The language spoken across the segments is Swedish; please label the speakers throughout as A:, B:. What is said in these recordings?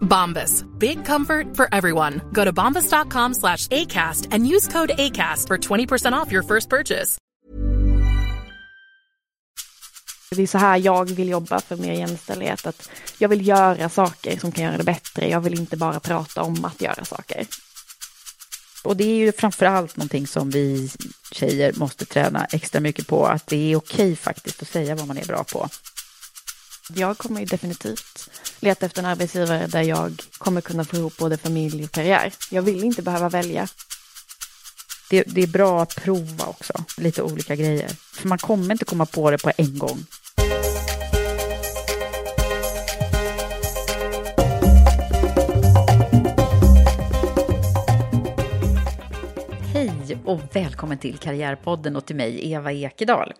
A: Bombas. Big comfort for everyone. Go to bombas.com slash ACAST and use code ACAST for 20% off your first purchase.
B: Det är så här jag vill jobba för mer jämställdhet. Att jag vill göra saker som kan göra det bättre. Jag vill inte bara prata om att göra saker.
C: Och det är ju framförallt någonting som vi tjejer måste träna extra mycket på, att det är okej faktiskt att säga vad man är bra på.
B: Jag kommer ju definitivt leta efter en arbetsgivare där jag kommer kunna få ihop både familj och karriär. Jag vill inte behöva välja.
C: Det, det är bra att prova också, lite olika grejer. För man kommer inte komma på det på en gång. Hej och välkommen till Karriärpodden och till mig, Eva Ekedal.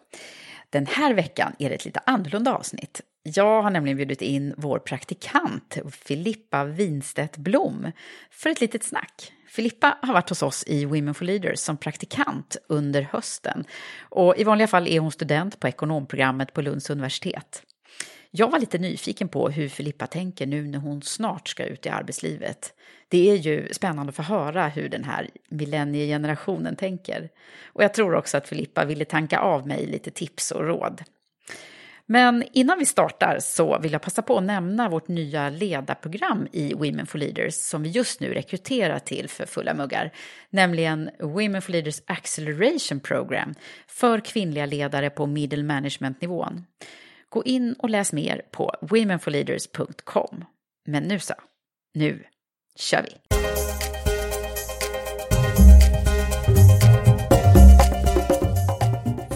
C: Den här veckan är det ett lite annorlunda avsnitt. Jag har nämligen bjudit in vår praktikant Filippa Winstedt Blom för ett litet snack. Filippa har varit hos oss i Women for Leaders som praktikant under hösten. Och I vanliga fall är hon student på ekonomprogrammet på Lunds universitet. Jag var lite nyfiken på hur Filippa tänker nu när hon snart ska ut i arbetslivet. Det är ju spännande att få höra hur den här millenniegenerationen tänker. Och jag tror också att Filippa ville tanka av mig lite tips och råd. Men innan vi startar så vill jag passa på att nämna vårt nya ledarprogram i Women for Leaders som vi just nu rekryterar till för fulla muggar, nämligen Women for Leaders Acceleration Program för kvinnliga ledare på middle management-nivån. Gå in och läs mer på womenforleaders.com. Men nu så, nu kör vi!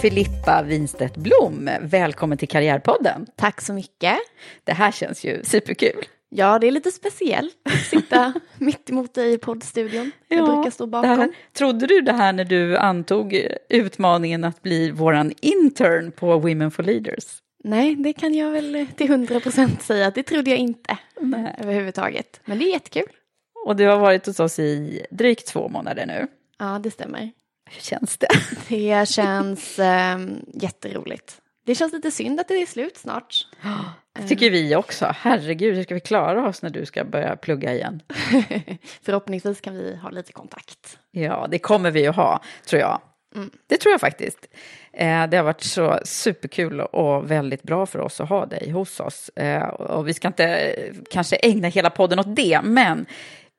C: Filippa Winstedt Blom, välkommen till Karriärpodden.
B: Tack så mycket.
C: Det här känns ju superkul.
B: Ja, det är lite speciellt att sitta mitt emot dig i poddstudion. Jag brukar stå bakom.
C: här, trodde du det här när du antog utmaningen att bli våran intern på Women for Leaders?
B: Nej, det kan jag väl till hundra procent säga att det trodde jag inte
C: Nej.
B: överhuvudtaget. Men det är jättekul.
C: Och du har varit hos oss i drygt två månader nu.
B: Ja, det stämmer.
C: Hur känns det?
B: Det känns um, jätteroligt. Det känns lite synd att det är slut snart.
C: Det tycker vi också. Herregud, hur ska vi klara oss när du ska börja plugga igen?
B: Förhoppningsvis kan vi ha lite kontakt.
C: Ja, det kommer vi att ha, tror jag. Det tror jag faktiskt. Eh, det har varit så superkul och väldigt bra för oss att ha dig hos oss. Eh, och vi ska inte eh, kanske ägna hela podden åt det, men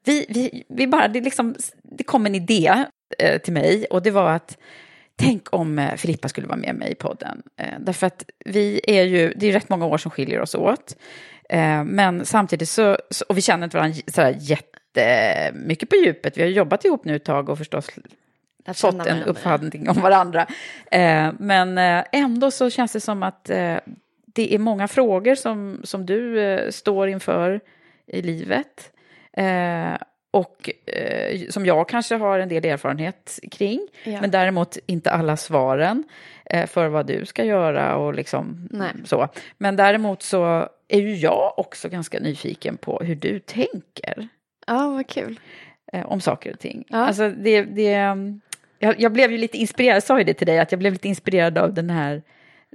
C: vi, vi, vi bara, det, liksom, det kom en idé eh, till mig och det var att Tänk om eh, Filippa skulle vara med mig i podden. Eh, därför att vi är ju, det är rätt många år som skiljer oss åt. Eh, men samtidigt så, så och vi känner inte varandra sådär jättemycket på djupet. Vi har jobbat ihop nu ett tag och förstås fått en uppfattning om varandra. Eh, men eh, ändå så känns det som att eh, det är många frågor som, som du står inför i livet. Eh, och eh, som jag kanske har en del erfarenhet kring.
B: Ja.
C: Men däremot inte alla svaren eh, för vad du ska göra och liksom
B: Nej.
C: så. Men däremot så är ju jag också ganska nyfiken på hur du tänker
B: Ja, vad kul.
C: eh, om saker och ting.
B: Ja.
C: Alltså det, det, jag, jag blev ju lite inspirerad, jag sa ju det till dig, att jag blev lite inspirerad av den här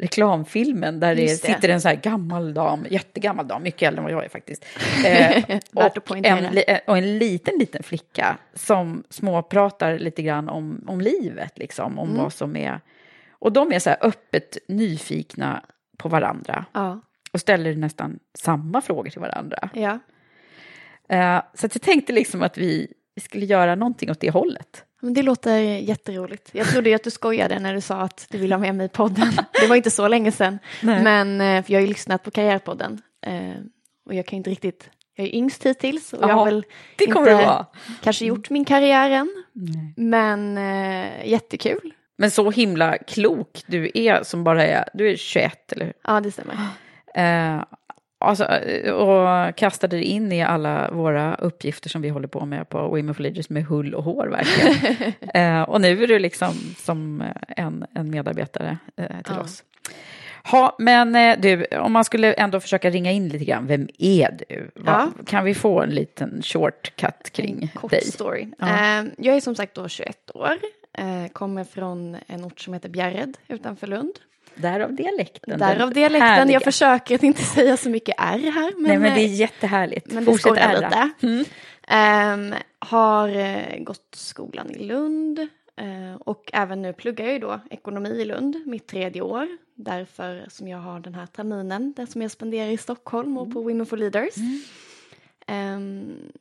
C: reklamfilmen där det,
B: det.
C: sitter en så här gammal dam, jättegammal dam, mycket äldre än vad jag är faktiskt. Eh, och, en, eh, och en liten, liten flicka som småpratar lite grann om, om livet, liksom, om
B: Mm.
C: vad som är... Och de är så här öppet nyfikna på varandra
B: Ja,
C: och ställer nästan samma frågor till varandra.
B: ja.
C: Eh, så jag tänkte liksom att vi skulle göra någonting åt det hållet.
B: Men det låter jätteroligt. Jag trodde ju att du skojade när du sa att du ville ha med mig i podden. Det var inte så länge sedan.
C: Nej.
B: Men eh, jag har ju lyssnat på Karriärpodden. eh, Och jag kan inte riktigt, jag är yngst hittills. Och jag
C: Ja,
B: har väl
C: det kommer
B: inte kanske gjort min karriär än. Men eh, jättekul.
C: Men så himla klok du är som bara är, du är 21 eller
B: Ja, det stämmer.
C: Alltså, eh, och kastade dig in i alla våra uppgifter som vi håller på med på Women for Leaders med hull och hår verkligen. eh, och nu är du liksom som en, en medarbetare eh, till
B: Ja.
C: oss. Ha, men eh, du, om man skulle ändå försöka ringa in lite grann, vem är du? Va, Kan vi få en liten shortcut kring
B: En kort
C: dig?
B: story.
C: Ja.
B: Eh, jag är som sagt då 21 år. Eh, kommer från en ort som heter Bjärred utanför Lund.
C: Därav dialekten.
B: Därav dialekten.
C: härliga.
B: Jag försöker att inte säga så mycket R här. Men,
C: Nej, men det är
B: eh,
C: jättehärligt.
B: Men det
C: Fortsätt ärra.
B: lite. Ehm, har eh, gått skolan i Lund eh, och även nu pluggar jag ju då ekonomi i Lund, mitt tredje år. Därför som jag har den här terminen, den som jag spenderar i Stockholm och på Women for Leaders. Ehm,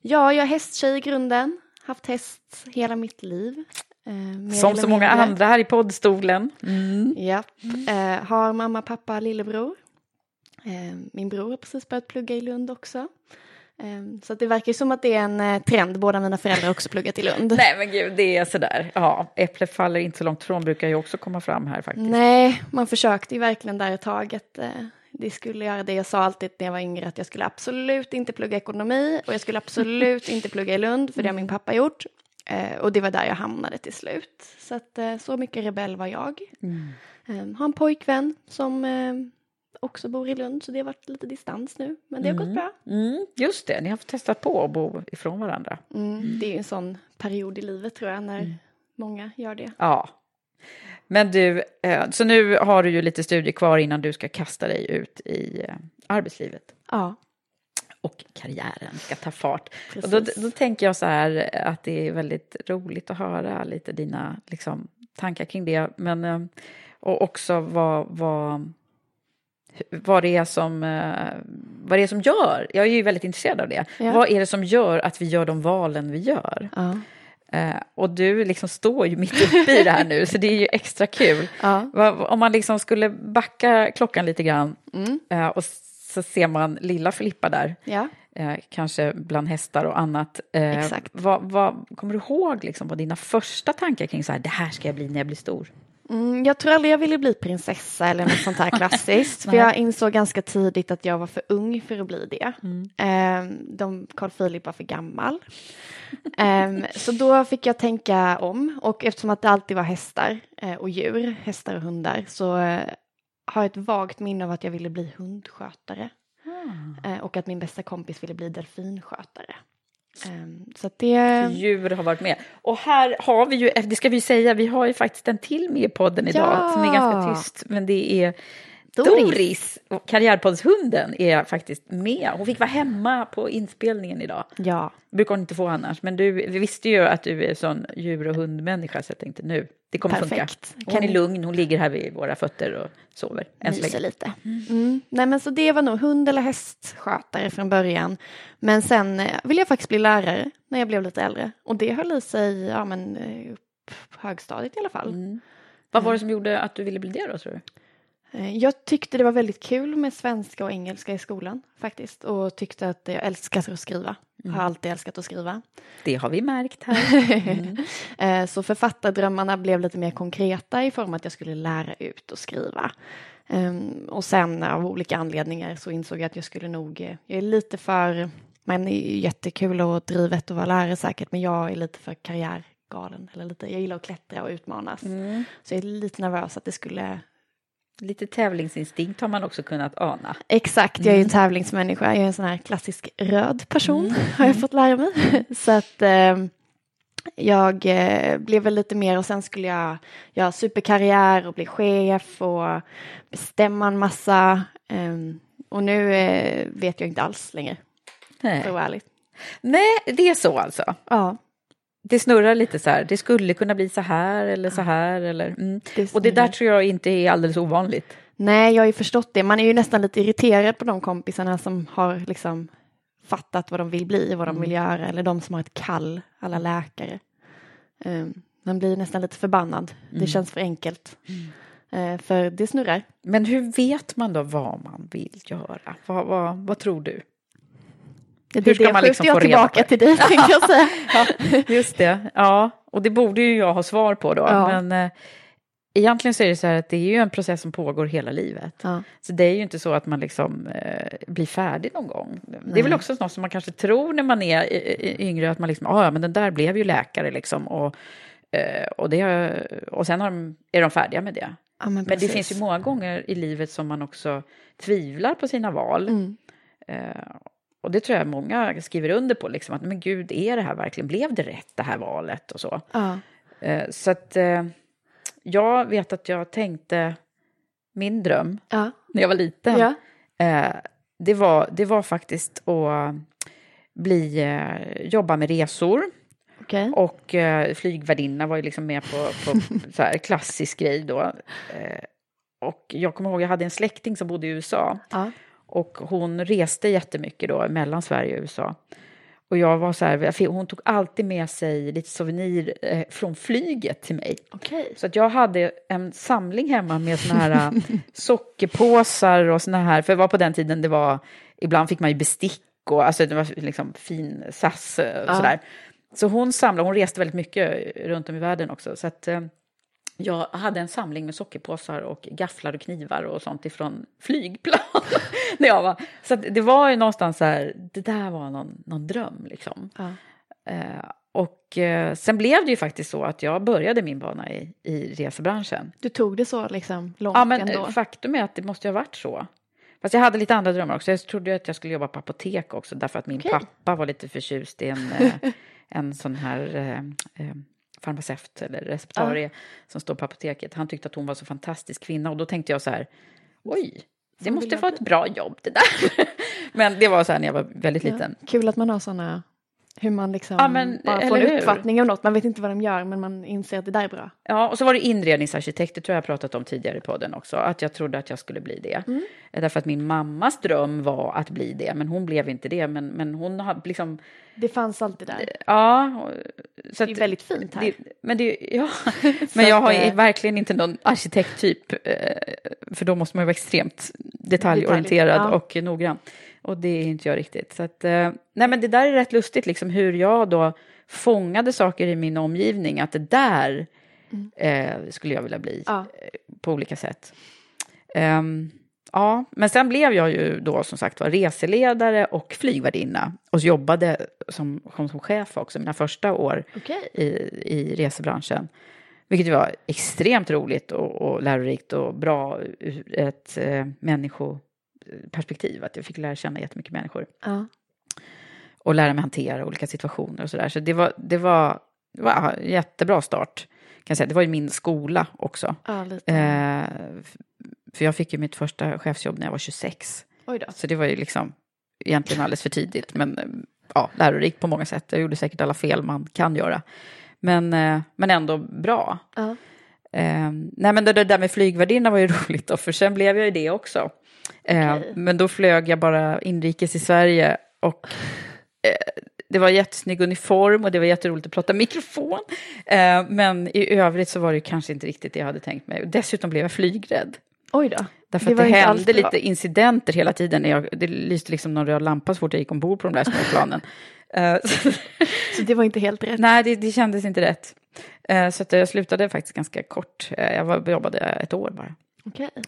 B: ja, jag är hästtjej i grunden, haft häst hela mitt liv. Eh,
C: Som så många
B: mindre.
C: andra här i poddstolen.
B: Ja, eh, har mamma, pappa, lillebror. Eh, min bror har precis börjat plugga i Lund också. Eh, så det verkar som att det är en eh, trend, båda mina föräldrar har också pluggat i Lund.
C: Nej men gud, det är sådär. Ja, äpplet faller inte så långt från brukar ju också komma fram här faktiskt.
B: Nej, man försökte ju verkligen där ett tag att eh, det skulle göra det. Jag sa alltid när jag var yngre att jag skulle absolut inte plugga ekonomi och jag skulle absolut inte plugga i Lund för det har min pappa gjort. Eh, och det var där jag hamnade till slut. Så att eh, så mycket rebell var jag. Eh, har en pojkvän som eh, också bor i Lund så det har varit lite distans nu. Men det har gått bra.
C: Mm, just det, ni har testat på att bo ifrån varandra.
B: Mm, det är ju en sån period i livet tror jag när många gör det.
C: Ja. Men du, eh, så nu har du ju lite studier kvar innan du ska kasta dig ut i eh, arbetslivet.
B: Ja,
C: Och karriären ska ta fart. Och då, då tänker jag så här att det är väldigt roligt att höra lite dina liksom, tankar kring det. Men, eh, och också vad, vad, vad, det är som, eh, vad det är som gör, jag är ju väldigt intresserad av det.
B: Ja.
C: Vad är det som gör att vi gör de valen vi gör?
B: ja,
C: Eh, och du liksom står ju mitt uppe i det här nu, så det är ju extra kul.
B: ja.
C: Om man liksom skulle backa klockan lite grann
B: Mm.
C: eh, och så ser man lilla Filippa där,
B: ja.
C: eh, kanske bland hästar och annat. Eh,
B: Exakt.
C: Vad, vad, kommer du ihåg liksom på dina första tankar kring så här, det här ska jag bli när jag blir stor?
B: Mm, jag tror aldrig jag ville bli prinsessa eller något sånt här klassiskt. för jag insåg ganska tidigt att jag var för ung för att bli det. Ehm, de, Carl Philip var för gammal. Ehm, så då fick jag tänka om. Och eftersom att det alltid var hästar eh, och djur, hästar och hundar, så eh, har ett vagt minne av att jag ville bli hundskötare. Eh, och att min bästa kompis ville bli delfinskötare. Ehm, så det...
C: Djur har varit med. Och här har vi ju, eh, det ska vi säga, vi har ju faktiskt en till med i podden idag
B: Ja.
C: som är ganska tyst, men det är
B: Doris.
C: Doris, Karriärpoddshunden är faktiskt med. Hon fick vara hemma på inspelningen idag.
B: Ja,
C: brukar hon inte få annars. Men du vi visste ju att du är sån djur och hundmänniska så jag tänkte nu, det kommer
B: Perfekt.
C: funka. Hon
B: Kan-
C: är lugn, hon ligger här vid våra fötter och sover.
B: Myser lite. Mm. Nej men så det var nog hund eller hästskötare från början. Men sen eh, ville jag faktiskt bli lärare när jag blev lite äldre. Och det höll i sig, ja men eh, upp på högstadiet i alla fall.
C: Mm. Vad var det som gjorde att du ville bli det då tror du?
B: Eh, Jag tyckte det var väldigt kul med svenska och engelska i skolan faktiskt. Och tyckte att jag älskar att skriva. Har alltid älskat att skriva.
C: Det har vi märkt här.
B: Eh, Så författardrömmarna blev lite mer konkreta i form att jag skulle lära ut och skriva. Ehm, Och sen av olika anledningar så insåg jag att jag skulle nog, eh, jag är lite för, men det är jättekul och drivet att vara lärare säkert, men jag är lite för karriärgalen. Eller lite, jag gillar att klättra och utmanas. Så jag är lite nervös att det skulle
C: Lite tävlingsinstinkt har man också kunnat ana.
B: Exakt, jag är ju en tävlingsmänniska. Jag är en sån här klassisk röd person, har jag fått lära mig. Så att, eh, jag eh, blev väl lite mer och sen skulle jag göra superkarriär och bli chef och bestämma en massa. Ehm, och nu eh, vet jag inte alls längre,
C: Nej.
B: för att vara ärlig.
C: Nej, det är så alltså.
B: Ja,
C: Det snurrar lite så här, det skulle kunna bli så här eller så här eller... Mm.
B: det
C: Och det där tror jag inte är alldeles ovanligt.
B: Nej, jag har ju förstått det. Man är ju nästan lite irriterad på de kompisarna som har liksom fattat vad de vill bli, vad de vill göra, eller de som har ett kall, alla läkare. Um, man blir nästan lite förbannad. Det känns för enkelt. Eh, för det snurrar.
C: Men hur vet man då vad man vill göra? Vad, vad, vad tror du?
B: Det
C: Hur ska
B: det
C: man liksom
B: jag
C: få reda
B: tillbaka
C: på
B: till dig, tänkte jag säga.
C: Just det, ja. Och det borde ju jag ha svar på då.
B: Ja.
C: Men eh, egentligen så är det så här att det är ju en process som pågår hela livet.
B: Ja.
C: Så det är ju inte så att man liksom eh, blir färdig någon gång. Det är
B: Nej.
C: väl också något som man kanske tror när man är eh, eh, yngre, att man liksom, "Ah, ja men den där blev ju läkare liksom. Och, eh, och, det, och sen de, är de färdiga med det.
B: Ja, men
C: Men det finns ju många gånger i livet som man också tvivlar på sina val.
B: Mm.
C: Och det tror jag många skriver under på, liksom, att men gud, är det här verkligen, blev det rätt det här valet och så.
B: Ja.
C: Eh, så att eh, jag vet att jag tänkte, min dröm
B: Ja.
C: när jag var liten,
B: Ja.
C: eh, det, var, det var faktiskt att bli, jobba med resor.
B: Okej.
C: Och eh, flygvärdinna var ju liksom med på, på så här klassisk grej då. Och jag kommer ihåg, jag hade en släkting som bodde i USA.
B: Ja.
C: Och hon reste jättemycket då mellan Sverige och USA. Och jag var så här, hon tog alltid med sig lite souvenir eh, från flyget till mig.
B: Okej.
C: Så att jag hade en samling hemma med såna här eh, sockerpåsar och såna här, för det var på den tiden det var, ibland fick man ju bestick och alltså det var liksom fin SAS och
B: Ja.
C: sådär. Så hon samlade, hon reste väldigt mycket runt om i världen också. Så att eh, jag hade en samling med sockerpåsar och gafflar och knivar och sånt ifrån flygplan. när jag var. Så det var ju någonstans så här, det där var någon, någon dröm liksom.
B: Ja.
C: Eh, och eh, sen blev det ju faktiskt så att jag började min bana i, i resebranschen.
B: Du tog det så liksom långt
C: Ja, men
B: ändå?
C: eh, faktum är att det måste ju ha varit så. Fast jag hade lite andra drömmar också. Jag trodde att jag skulle jobba på apotek också, därför att min
B: Okej.
C: pappa var lite förtjust i en, eh, en sån här eh, eh, farmaceut eller receptarie som står på apoteket. Han tyckte att hon var så fantastisk kvinna och då tänkte jag så här, oj, det måste vara ett bra jobb det där. men det var så här när jag var väldigt
B: Ja.
C: liten.
B: Kul att man har sådana, hur man liksom
C: Ja, men,
B: bara får en
C: hur?
B: uppfattning om något. Man vet inte vad de gör men man inser att det där är bra.
C: Ja, och så var det inredningsarkitekt, det tror jag pratat om tidigare i podden också, att jag trodde att jag skulle bli det.
B: Mm.
C: Därför att min mammas dröm var att bli det, men hon blev inte det. Men, men hon har liksom,
B: Det fanns alltid där.
C: ja. och- Så
B: Det är
C: att-
B: väldigt fint här.
C: det, men det, ja, men jag har
B: eh,
C: verkligen inte någon arkitekttyp, eh, för då måste man ju vara extremt detaljorienterad
B: Detalj, ja.
C: och noggrann. Och det är inte jag riktigt. Så att, eh, nej men det där är rätt lustigt, liksom hur jag då fångade saker i min omgivning, att det där eh, skulle jag vilja bli
B: Ja.
C: eh, på olika sätt. Ehm, ja, men sen blev jag ju då som sagt var reseledare och flygvärdinna och jobbade som, som, som chef också mina första år
B: Okej.
C: i, i resebranschen. Vilket var extremt roligt och, och lärorikt och bra ur ett eh, människoperspektiv. Att jag fick lära känna jättemycket människor
B: Ja.
C: och lära mig hantera olika situationer och sådär. Så det var, det var, det var en jättebra start. Kan säga. Det var ju min skola också.
B: ja.
C: Eh, för jag fick ju mitt första chefsjobb när jag var 26.
B: Oj då.
C: Så det var ju liksom egentligen alldeles för tidigt. Men eh, ja, lärorikt på många sätt. Jag gjorde säkert alla fel man kan göra. Men, eh, men ändå bra.
B: Ja.
C: Eh, nej men det, det där med flygvärdinna var ju roligt då, för sen blev jag ju det också. Eh,
B: Okej.
C: Men då flög jag bara inrikes i Sverige och eh, det var jättesnygg uniform och det var jätteroligt att prata mikrofon. Eh, men i övrigt så var det kanske inte riktigt det jag hade tänkt mig. Dessutom blev jag flygrädd.
B: Oj då.
C: Därför
B: Det
C: att det hände lite incidenter hela tiden. När jag, det lyste liksom någon röd lampa så fort jag gick ombord på de där små planen. Så-
B: det var inte helt rätt.
C: Nej, det, det kändes inte rätt. Så jag slutade faktiskt ganska kort. Jag var, jobbade ett år bara.
B: Okej.
C: Eh,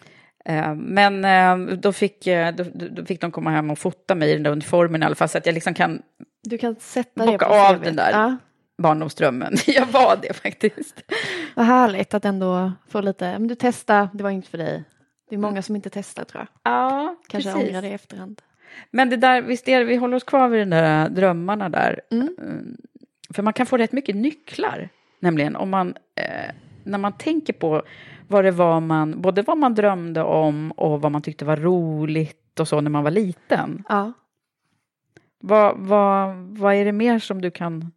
C: Men eh, då fick, eh, då, då fick de komma hem och fota mig i den där uniformen i alla fall. Så att jag liksom kan
B: Du kan sätta
C: bocka av den där.
B: Ja.
C: barndomsdrömmen. Jag var det faktiskt.
B: Vad härligt att ändå få lite, men du testa, det var inte för dig. Det är många som inte testar tror jag.
C: Ja,
B: Kanske
C: precis.
B: ångrar det i efterhand.
C: Men det där, visst är det, vi håller oss kvar vid de där drömmarna där.
B: Mm.
C: för man kan få rätt mycket nycklar, nämligen om man, eh, när man tänker på vad det var man, både vad man drömde om och vad man tyckte var roligt och så när man var liten.
B: Ja.
C: Vad, vad, vad är det mer som du kan...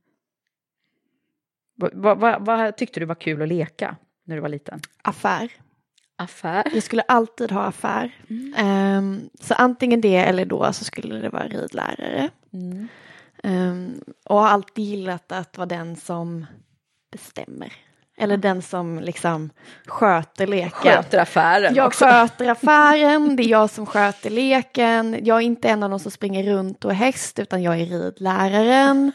C: Vad, vad, vad tyckte du var kul att leka när du var liten?
B: Affär.
C: Affär?
B: Jag skulle alltid ha affär. Um, så antingen det eller då så skulle det vara ridlärare.
C: Mm.
B: Um, och har alltid gillat att vara den som bestämmer. Eller den som liksom sköter leken.
C: Sköter affären
B: Jag
C: också.
B: sköter affären, det är jag som sköter leken. Jag är inte en av de som springer runt och är häst utan jag är ridläraren.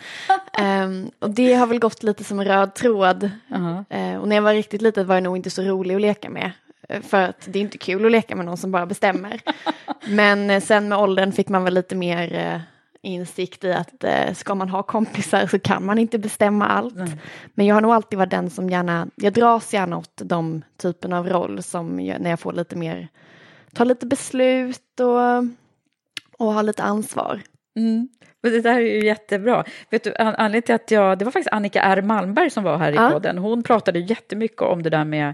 B: um, och det har väl gått lite som en röd tråd.
C: Uh-huh.
B: Uh, och när jag var riktigt liten var jag nog inte så rolig att leka med. Uh, För att det är inte kul att leka med någon som bara bestämmer. Men uh, sen med åldern fick man väl lite mer uh, insikt i att eh, ska man ha kompisar så kan man inte bestämma allt.
C: Mm.
B: Men jag har nog alltid varit den som gärna, jag dras gärna åt de typen av roll som jag, när jag får lite mer, tar lite beslut och, och har lite ansvar.
C: Mm. Det där är ju jättebra. Vet du, an- anledningen till att jag, det var faktiskt Annika R Malmberg som var här i
B: Ja.
C: podden. Hon pratade jättemycket om det där med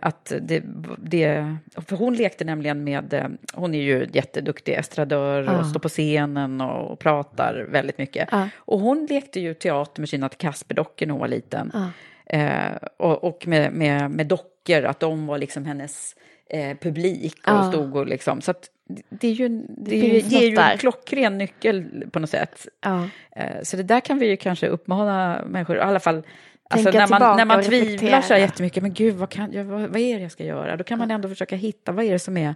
C: att det, det, för hon lekte nämligen med, eh, hon är ju jätteduktig estradör
B: Ja.
C: och står på scenen och, och pratar väldigt mycket.
B: Ja.
C: Och hon lekte ju teater med sina Kasperdockor när hon var liten.
B: Ja.
C: Eh, och och med, med, med dockor, att de var liksom hennes eh, publik och stod och liksom, så att det- det är ju, det, är ju,
B: finns
C: ger ju en klockren nyckel på något sätt. Eh, Så det där kan vi ju kanske uppmana människor, i alla fall Alltså när man, när man tvivlar så här jättemycket, men gud, vad, kan, jag, vad, vad är det jag ska göra? Då kan man ändå försöka hitta, vad är det som är,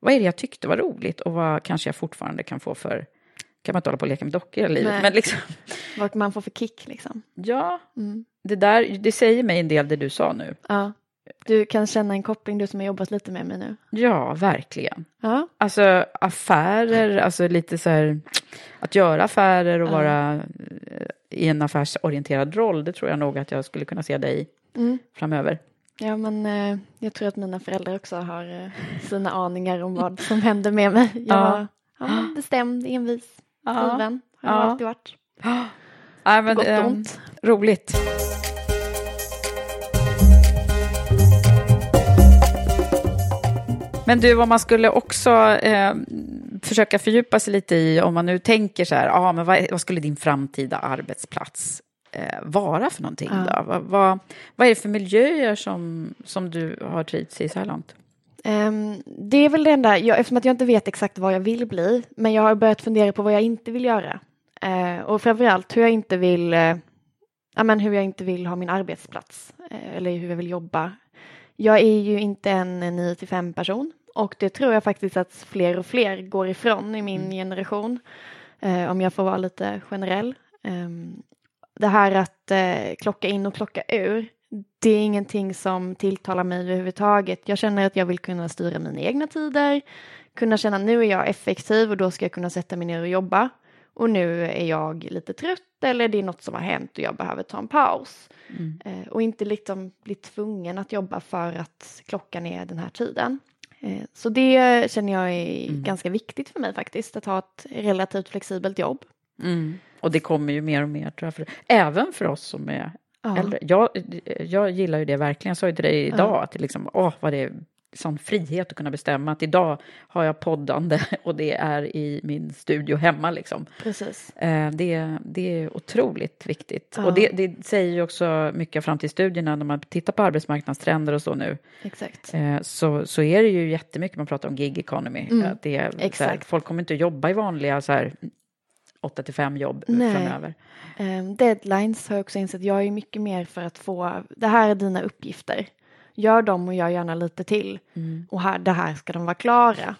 C: vad är det jag tyckte var roligt och vad kanske jag fortfarande kan få för, kan man inte hålla på och leka med dockor hela livet,
B: Nej.
C: men liksom,
B: Vad man får för kick liksom.
C: ja,
B: Mm.
C: det där, det säger mig en del det du sa nu.
B: Ja. Du kan känna en koppling, du som har jobbat lite med mig nu.
C: Ja, verkligen.
B: Ja.
C: Alltså affärer, alltså lite så här, att göra affärer och
B: Ja.
C: vara i en affärsorienterad roll, det tror jag nog att jag skulle kunna se dig
B: Mm.
C: framöver.
B: Ja, men eh, jag tror att mina föräldrar också har eh, sina aningar om vad som händer med mig. Jag
C: Ja.
B: var ja, bestämd, envis,
C: Ja.
B: driven. Har jag
C: Ja.
B: alltid varit.
C: Nej, men,
B: Gott och
C: ehm,
B: ont.
C: Roligt. Men du, om man skulle också eh, försöka fördjupa sig lite i, om man nu tänker så här, ah, men vad, vad skulle din framtida arbetsplats eh, vara för någonting
B: Ja.
C: då? Vad, vad, vad är det för miljöer som, som du har trivts i så här långt?
B: Ehm, det är väl det enda, jag, eftersom att jag inte vet exakt vad jag vill bli, men jag har börjat fundera på vad jag inte vill göra. Eh, och framförallt hur jag inte vill, eh, ja, men hur jag inte vill ha min arbetsplats, eh, eller hur jag vill jobba. Jag är ju inte en 9 till 5 person och det tror jag faktiskt att fler och fler går ifrån i min generation, eh, om jag får vara lite generell. Ehm, det här att eh, klocka in och klocka ur, det är ingenting som tilltalar mig överhuvudtaget. Jag känner att jag vill kunna styra mina egna tider, kunna känna nu är jag effektiv och då ska jag kunna sätta mig ner och jobba. Och nu är jag lite trött eller det är något som har hänt och jag behöver ta en paus. Eh, och inte liksom bli tvungen att jobba för att klockan är den här tiden. Eh, så det känner jag är ganska viktigt för mig faktiskt, att ha ett relativt flexibelt jobb.
C: Och det kommer ju mer och mer, tror jag, för, även för oss som är
B: Ja.
C: äldre. Jag, jag gillar ju det verkligen. Jag sa ju till dig idag att det liksom, åh, vad det är sån frihet att kunna bestämma att idag har jag poddande och det är i min studio hemma liksom.
B: Precis.
C: Eh, Det, det är otroligt viktigt.
B: Ja.
C: Och det, det säger ju också mycket av framtidsstudierna när man tittar på arbetsmarknadstrender och så nu.
B: Exakt.
C: Eh, Så, så är det ju jättemycket man pratar om gig economy.
B: Mm.
C: Att det är, så här,
B: Exakt.
C: folk kommer inte att jobba i vanliga så här 8 till 5 jobb
B: Nej.
C: framöver.
B: Um, deadlines har jag också insett, jag är mycket mer för att få, det här är dina uppgifter. Gör dem och gör gärna lite till. Och här, det här ska de vara klara.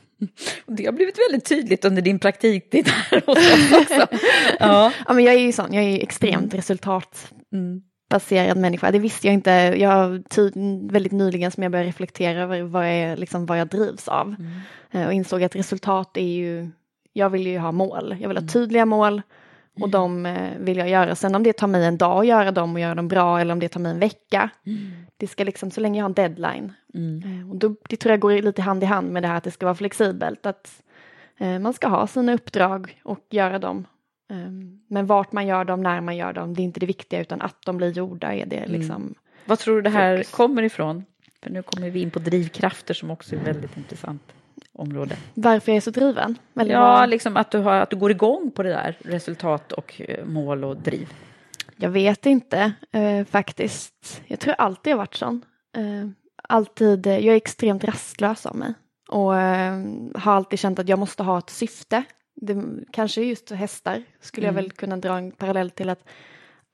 C: Och det har blivit väldigt tydligt under din praktiktid här hos oss också. ja.
B: Ja, men jag är ju sån, jag är ju extremt resultatbaserad människa. Det visste jag inte, jag har väldigt nyligen som jag började reflektera över vad jag, liksom, vad jag drivs av. Eh, Och insåg att resultat är ju, jag vill ju ha mål, jag vill ha tydliga mål och de eh, vill jag göra. Sen om det tar mig en dag att göra dem och göra dem bra eller om det tar mig en vecka. Det ska liksom, så länge jag har en deadline. Eh, Och då, det tror jag går lite hand i hand med det här att det ska vara flexibelt. Att eh, man ska ha sina uppdrag och göra dem Um, men vart man gör dem, när man gör dem, det är inte det viktiga utan att de blir gjorda är det liksom. Mm.
C: Vad tror du det här fokus. kommer ifrån? För nu kommer vi in på drivkrafter som också är väldigt intressant område.
B: Varför jag är så driven?
C: Eller ja, vad? liksom att du, har, att du går igång på det där, resultat och eh, mål och driv.
B: Jag vet inte eh, faktiskt. Jag tror alltid jag varit sån. Eh, alltid, jag är extremt rastlös av mig och eh, har alltid känt att jag måste ha ett syfte. Det, kanske just hästar skulle mm. jag väl kunna dra en parallell till att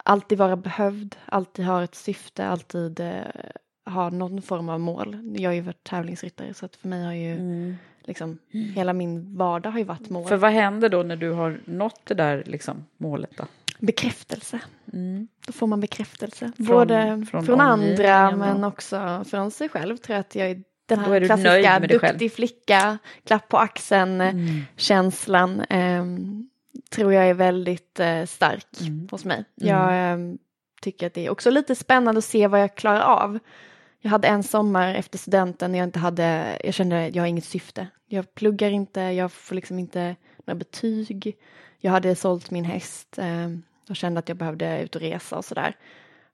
B: alltid vara behövd, alltid ha ett syfte, alltid eh, ha någon form av mål. Jag har ju varit tävlingsryttare så att för mig har ju mm. liksom hela min vardag har ju varit mål.
C: För vad händer då när du har nått det där liksom, målet då?
B: Bekräftelse. Mm. Då får man bekräftelse. Från, Både från, från andra men också från sig själv tror jag att jag är den här är klassiska duktig flicka, klapp på axeln mm. känslan eh, tror jag är väldigt eh, stark mm. hos mig. Jag eh, tycker att det är också lite spännande att se vad jag klarar av. Jag hade en sommar efter studenten när jag inte hade, jag kände att jag har inget syfte. Jag pluggar inte, jag får liksom inte några betyg. Jag hade sålt min häst eh, och kände att jag behövde ut och resa och sådär.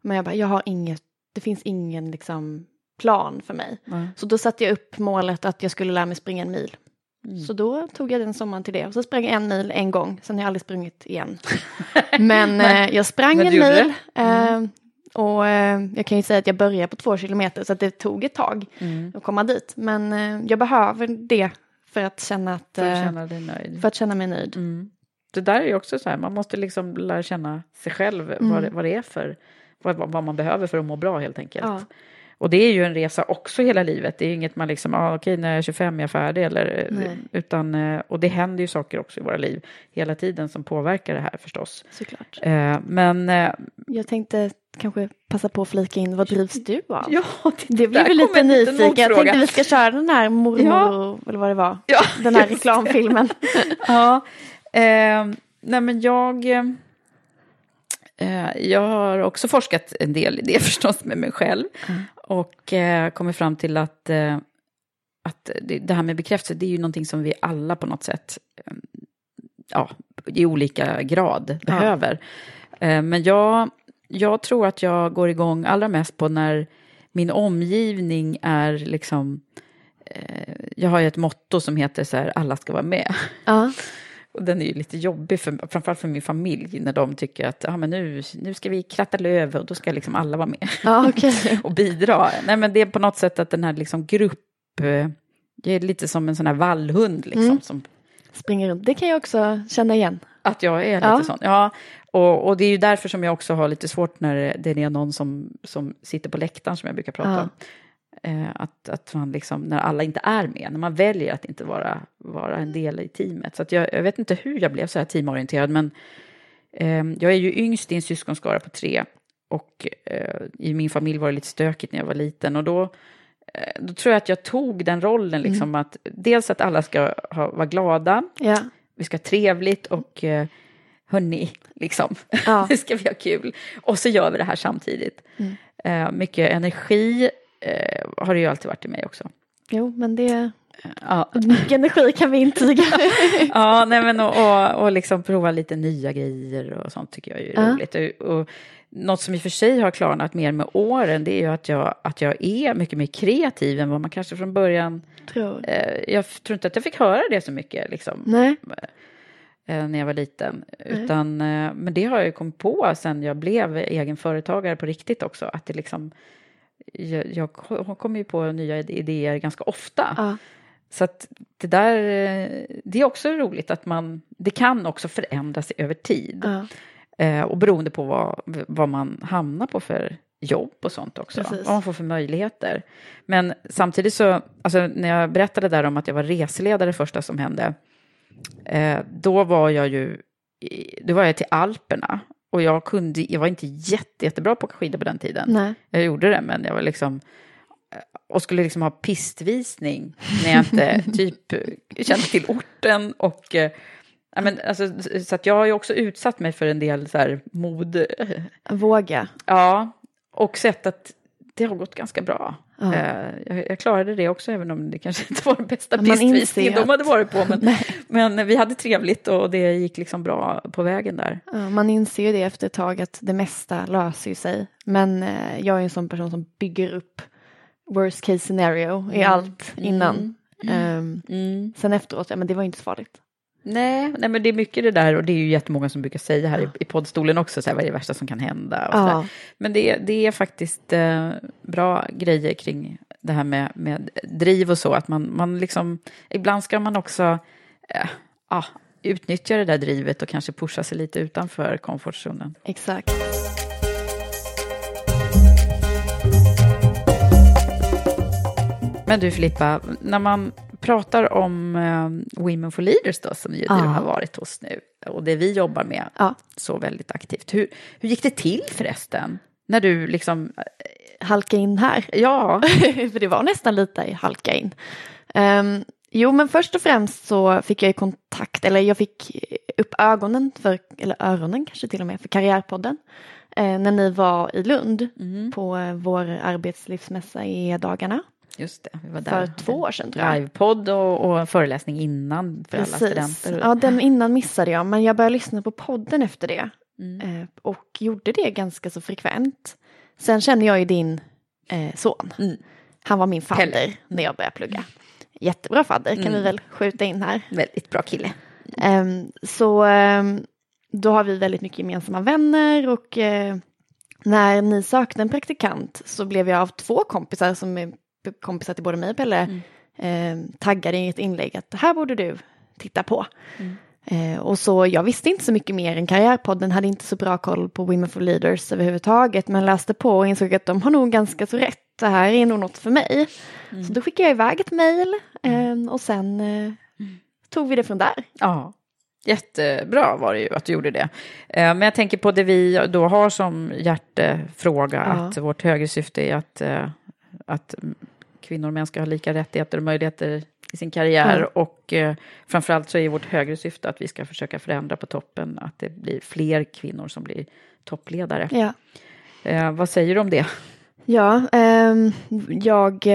B: Men jag bara, jag har inget, det finns ingen liksom plan för mig. Mm. Så då satte jag upp målet att jag skulle lära mig springa en mil. Mm. Så då tog jag den sommaren till det. Och så sprang jag en mil en gång, sen har jag aldrig sprungit igen. Men eh, jag sprang Men en mil. Mm. Eh, och eh, jag kan ju säga att jag började på två kilometer så att det tog ett tag mm. att komma dit. Men eh, jag behöver det för att känna att...
C: För att eh, känna dig nöjd.
B: För att känna mig nöjd.
C: Mm. Det där är ju också så här, man måste liksom lära känna sig själv mm. vad, det, vad det är för, vad, vad man behöver för att må bra helt enkelt. Ja. Och det är ju en resa också hela livet. Det är inget man liksom, ah, okej när jag är 25 är jag färdig. Eller, utan, eh, och det händer ju saker också i våra liv hela tiden som påverkar det här förstås.
B: Såklart.
C: Eh, men... Eh,
B: jag tänkte kanske passa på att flika in, vad drivs du av?
C: Ja,
B: det, det blir vi lite nyfikna. Jag tänkte vi ska köra den här mormor, ja. eller vad det var, ja, den här reklamfilmen.
C: ja, eh, nej men jag... Eh, jag har också forskat en del i det förstås med mig själv. Mm. Och eh, kommit fram till att, eh, att det, det, här med bekräftelse, det är ju någonting som vi alla på något sätt, eh, ja, i olika grad behöver. Ja. men jag, jag tror att jag går igång allra mest på när min omgivning är liksom, jag har ju ett motto som heter så här, alla ska vara med. Ja. Och den är ju lite jobbig, för, framförallt för min familj, när de tycker att ah, men nu, nu ska vi kratta löv och då ska liksom alla vara med
B: ja, okay.
C: och bidra. Nej, men det är på något sätt att den här liksom grupp, det är lite som en sån här vallhund liksom. Mm. Som,
B: Springer runt, det kan jag också känna igen.
C: Att jag är lite ja. sån, ja. Och, och, det är ju därför som jag också har lite svårt när det är någon som, som sitter på läktaren som jag brukar prata ja. om. Eh, att, att man liksom, när alla inte är med, när man väljer att inte vara, vara en del i teamet. Så jag, jag vet inte hur jag blev så här teamorienterad, men eh, jag är ju yngst i en syskonskara på tre. Och eh, i min familj var det lite stökigt när jag var liten. Och då, eh, då tror jag att jag tog den rollen, liksom mm. att dels att alla ska ha, vara glada,
B: ja.
C: Vi ska ha trevligt och eh, hörni, liksom, ja. nu ska vi ha kul. Och så gör vi det här samtidigt. Mm. Eh, mycket energi, eh, har det ju alltid varit i mig också.
B: Jo, men det... Ja. Mycket energi kan vi intyga.
C: ja, nej men och, och, och liksom prova lite nya grejer och sånt tycker jag är ja. roligt. Och, och, något som i och för sig har klarnat mer med åren det är ju att jag, att jag är mycket mer kreativ än vad man kanske från början...
B: Tror.
C: Eh, jag tror inte att jag fick höra det så mycket liksom.
B: Nej.
C: Eh, när jag var liten. Utan, eh, men det har jag ju kommit på sen jag blev egen företagare på riktigt också. Att det liksom jag, jag kommer ju på nya idéer ganska ofta.
B: Ja.
C: Så att det där, det är också roligt att man, det kan också förändras över tid.
B: Ja.
C: Eh, och beroende på vad, vad man hamnar på för jobb och sånt också. Precis. Vad man får för möjligheter. Men samtidigt så, alltså när jag berättade där om att jag var reseledare första som hände, eh, då var jag ju, då var jag till Alperna och jag, kunde, jag var inte jätte, jättebra på att åka skidor på den tiden.
B: Nej.
C: Jag gjorde det, men jag var liksom... Och skulle liksom ha pistvisning när jag inte typ kände till orten. Och, ja, men, alltså, så att jag har ju också utsatt mig för en del så här mod...
B: Våga.
C: Ja, och sett att det har gått ganska bra. Ja. Eh, jag, jag, klarade det också, även om det kanske inte var den bästa
B: pistvisningen
C: de hade varit på. Men, men vi hade trevligt och det gick liksom bra på vägen där.
B: Ja, man inser ju det efter ett tag att det mesta löser sig. Men eh, jag är en sån person som bygger upp worst case scenario mm. i allt innan. Mm. Um, mm. Sen efteråt, ja men det var inte så farligt.
C: Nej, nej, men det är mycket det där och det är ju jättemånga som brukar säga här ja. i, i poddstolen också, så här, vad är det värsta som kan hända? Och ja. Men det, det är faktiskt eh, bra grejer kring det här med, med driv och så, att man, man liksom, ibland ska man också eh, ah, utnyttja det där drivet och kanske pusha sig lite utanför komfortzonen.
B: Exakt.
C: Men du Filippa, när man pratar om uh, Women for Leaders då, som ju ja. du har varit hos nu, och det vi jobbar med ja. så väldigt aktivt. Hur, hur gick det till förresten? När du liksom...
B: Eh, halka in här?
C: Ja.
B: för det var nästan lite halka in. Um, jo, men först och främst så fick jag kontakt, eller jag fick upp ögonen, för, eller öronen kanske till och med, för Karriärpodden. Eh, när ni var i Lund mm. på eh, vår arbetslivsmässa i dagarna.
C: Just det, vi var
B: där. För två år sedan tror jag.
C: Livepodd och, och föreläsning innan för Precis. alla studenter.
B: Ja, den innan missade jag, men jag började lyssna på podden efter det. Mm. Eh, och gjorde det ganska så frekvent. Sen känner jag ju din eh, son. Mm. Han var min fadder Pelle. när jag började plugga. Jättebra fadder kan mm. vi väl skjuta in här.
C: Väldigt bra kille.
B: Um, så um, då har vi väldigt mycket gemensamma vänner och uh, när ni sökte en praktikant så blev jag av två kompisar som är kompisar till både mig och Pelle mm. eh, taggade i ett inlägg att det här borde du titta på. Mm. Eh, och så jag visste inte så mycket mer än Karriärpodden, hade inte så bra koll på Women for Leaders överhuvudtaget, men läste på och insåg att de har nog ganska så rätt, det här är nog något för mig. Mm. Så då skickade jag iväg ett mejl eh, och sen eh, mm. tog vi det från där.
C: Ja. Jättebra var det ju att du gjorde det. Eh, men jag tänker på det vi då har som hjärtefråga, ja. att vårt högre syfte är att, eh, att kvinnor och män ska ha lika rättigheter och möjligheter i sin karriär. Mm. Och eh, framförallt så är vårt högre syfte att vi ska försöka förändra på toppen, att det blir fler kvinnor som blir toppledare.
B: Ja.
C: Eh, vad säger du om det?
B: Ja, eh, jag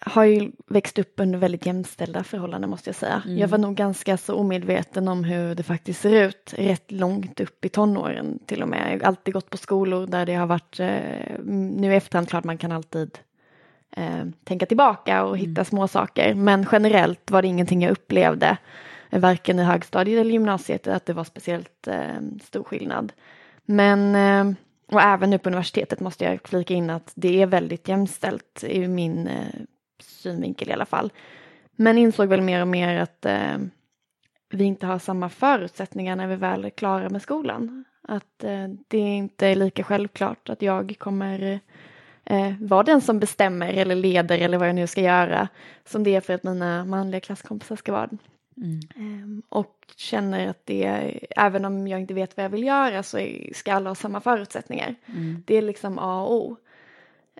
B: har ju växt upp under väldigt jämställda förhållanden måste jag säga. Mm. Jag var nog ganska så omedveten om hur det faktiskt ser ut rätt långt upp i tonåren till och med. Jag har alltid gått på skolor där det har varit, eh, nu i efterhand klart man kan alltid eh, tänka tillbaka och hitta mm. små saker. Men generellt var det ingenting jag upplevde, varken i högstadiet eller gymnasiet, att det var speciellt eh, stor skillnad. Men, eh, och även nu på universitetet måste jag flika in att det är väldigt jämställt i min eh, synvinkel i alla fall. Men insåg väl mer och mer att eh, vi inte har samma förutsättningar när vi väl är klara med skolan. Att eh, det inte är lika självklart att jag kommer eh, vara den som bestämmer eller leder eller vad jag nu ska göra som det är för att mina manliga klasskompisar ska vara. Mm. Eh, och känner att det, även om jag inte vet vad jag vill göra så ska alla ha samma förutsättningar. Mm. Det är liksom A och O.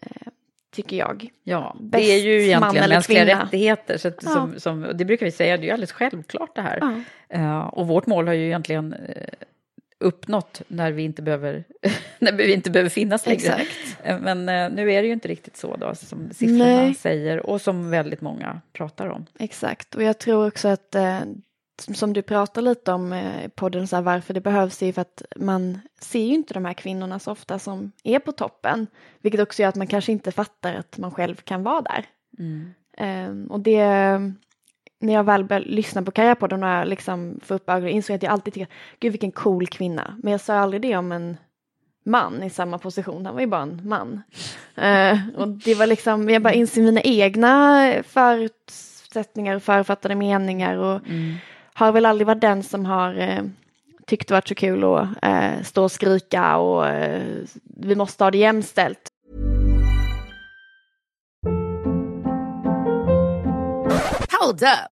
B: Eh, tycker jag.
C: Ja, Bäst det är ju egentligen mänskliga kvinna. rättigheter. Så att, ja. som, som, det brukar vi säga, det är ju alldeles självklart det här. Ja. Uh, och vårt mål har ju egentligen uh, uppnått när vi inte behöver, när vi inte behöver finnas längre. Exakt. Eh, men eh, nu är det ju inte riktigt så då som siffrorna Nej. säger och som väldigt många pratar om.
B: Exakt, och jag tror också att eh, som du pratar lite om i podden, så här, varför det behövs är för att man ser ju inte de här kvinnorna så ofta som är på toppen. Vilket också gör att man kanske inte fattar att man själv kan vara där. Mm. Um, och det, när jag väl började lyssna på Karriärpodden och jag liksom får upp ögonen insåg jag att jag alltid tycker, gud vilken cool kvinna. Men jag sa aldrig det om en man i samma position, han var ju bara en man. Uh, och det var liksom, jag bara inser mina egna förutsättningar och författade meningar och mm. har väl aldrig varit den som har uh, tyckt det varit så kul att uh, stå och skrika och vi måste ha det jämställt.
D: Hold up.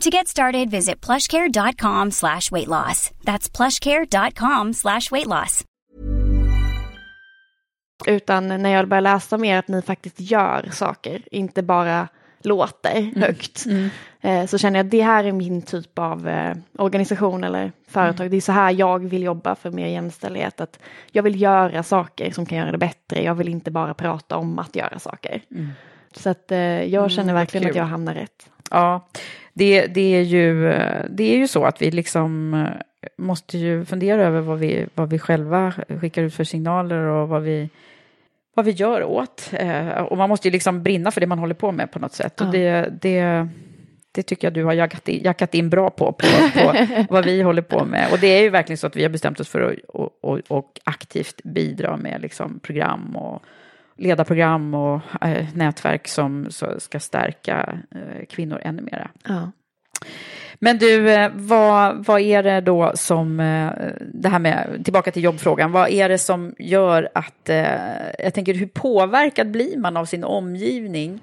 E: To get started, visit plushcare.com slash weight loss. That's plushcare.com slash weight loss.
B: Utan när jag börjar läsa mer att ni faktiskt gör saker, inte bara låter högt.
C: Mm.
B: Eh, så känner jag att det här är min typ av eh, organisation eller företag. Det är så här jag vill jobba för mer jämställdhet. Att jag vill göra saker som kan göra det bättre. Jag vill inte bara prata om att göra saker.
C: Mm.
B: Så att eh, jag känner
C: Mm,
B: verkligen att jag hamnar rätt.
C: Ja, det, det, är ju, det är ju så att vi liksom eh, måste ju fundera över vad vi, vad vi själva skickar ut för signaler och vad vi, vad vi gör åt. Eh, Och man måste ju liksom brinna för det man håller på med på något sätt. Och
B: Ja.
C: det, det, det tycker jag du har jackat in, jackat in bra på, på, på vad vi håller på med. Och det är ju verkligen så att vi har bestämt oss för att och, och, och aktivt bidra med liksom program och ledarprogram och eh, nätverk som ska stärka eh, kvinnor ännu mera.
B: Ja.
C: Men du, eh, vad, vad är det då som, eh, det här med, tillbaka till jobbfrågan, vad är det som gör att, eh, jag tänker hur påverkad blir man av sin omgivning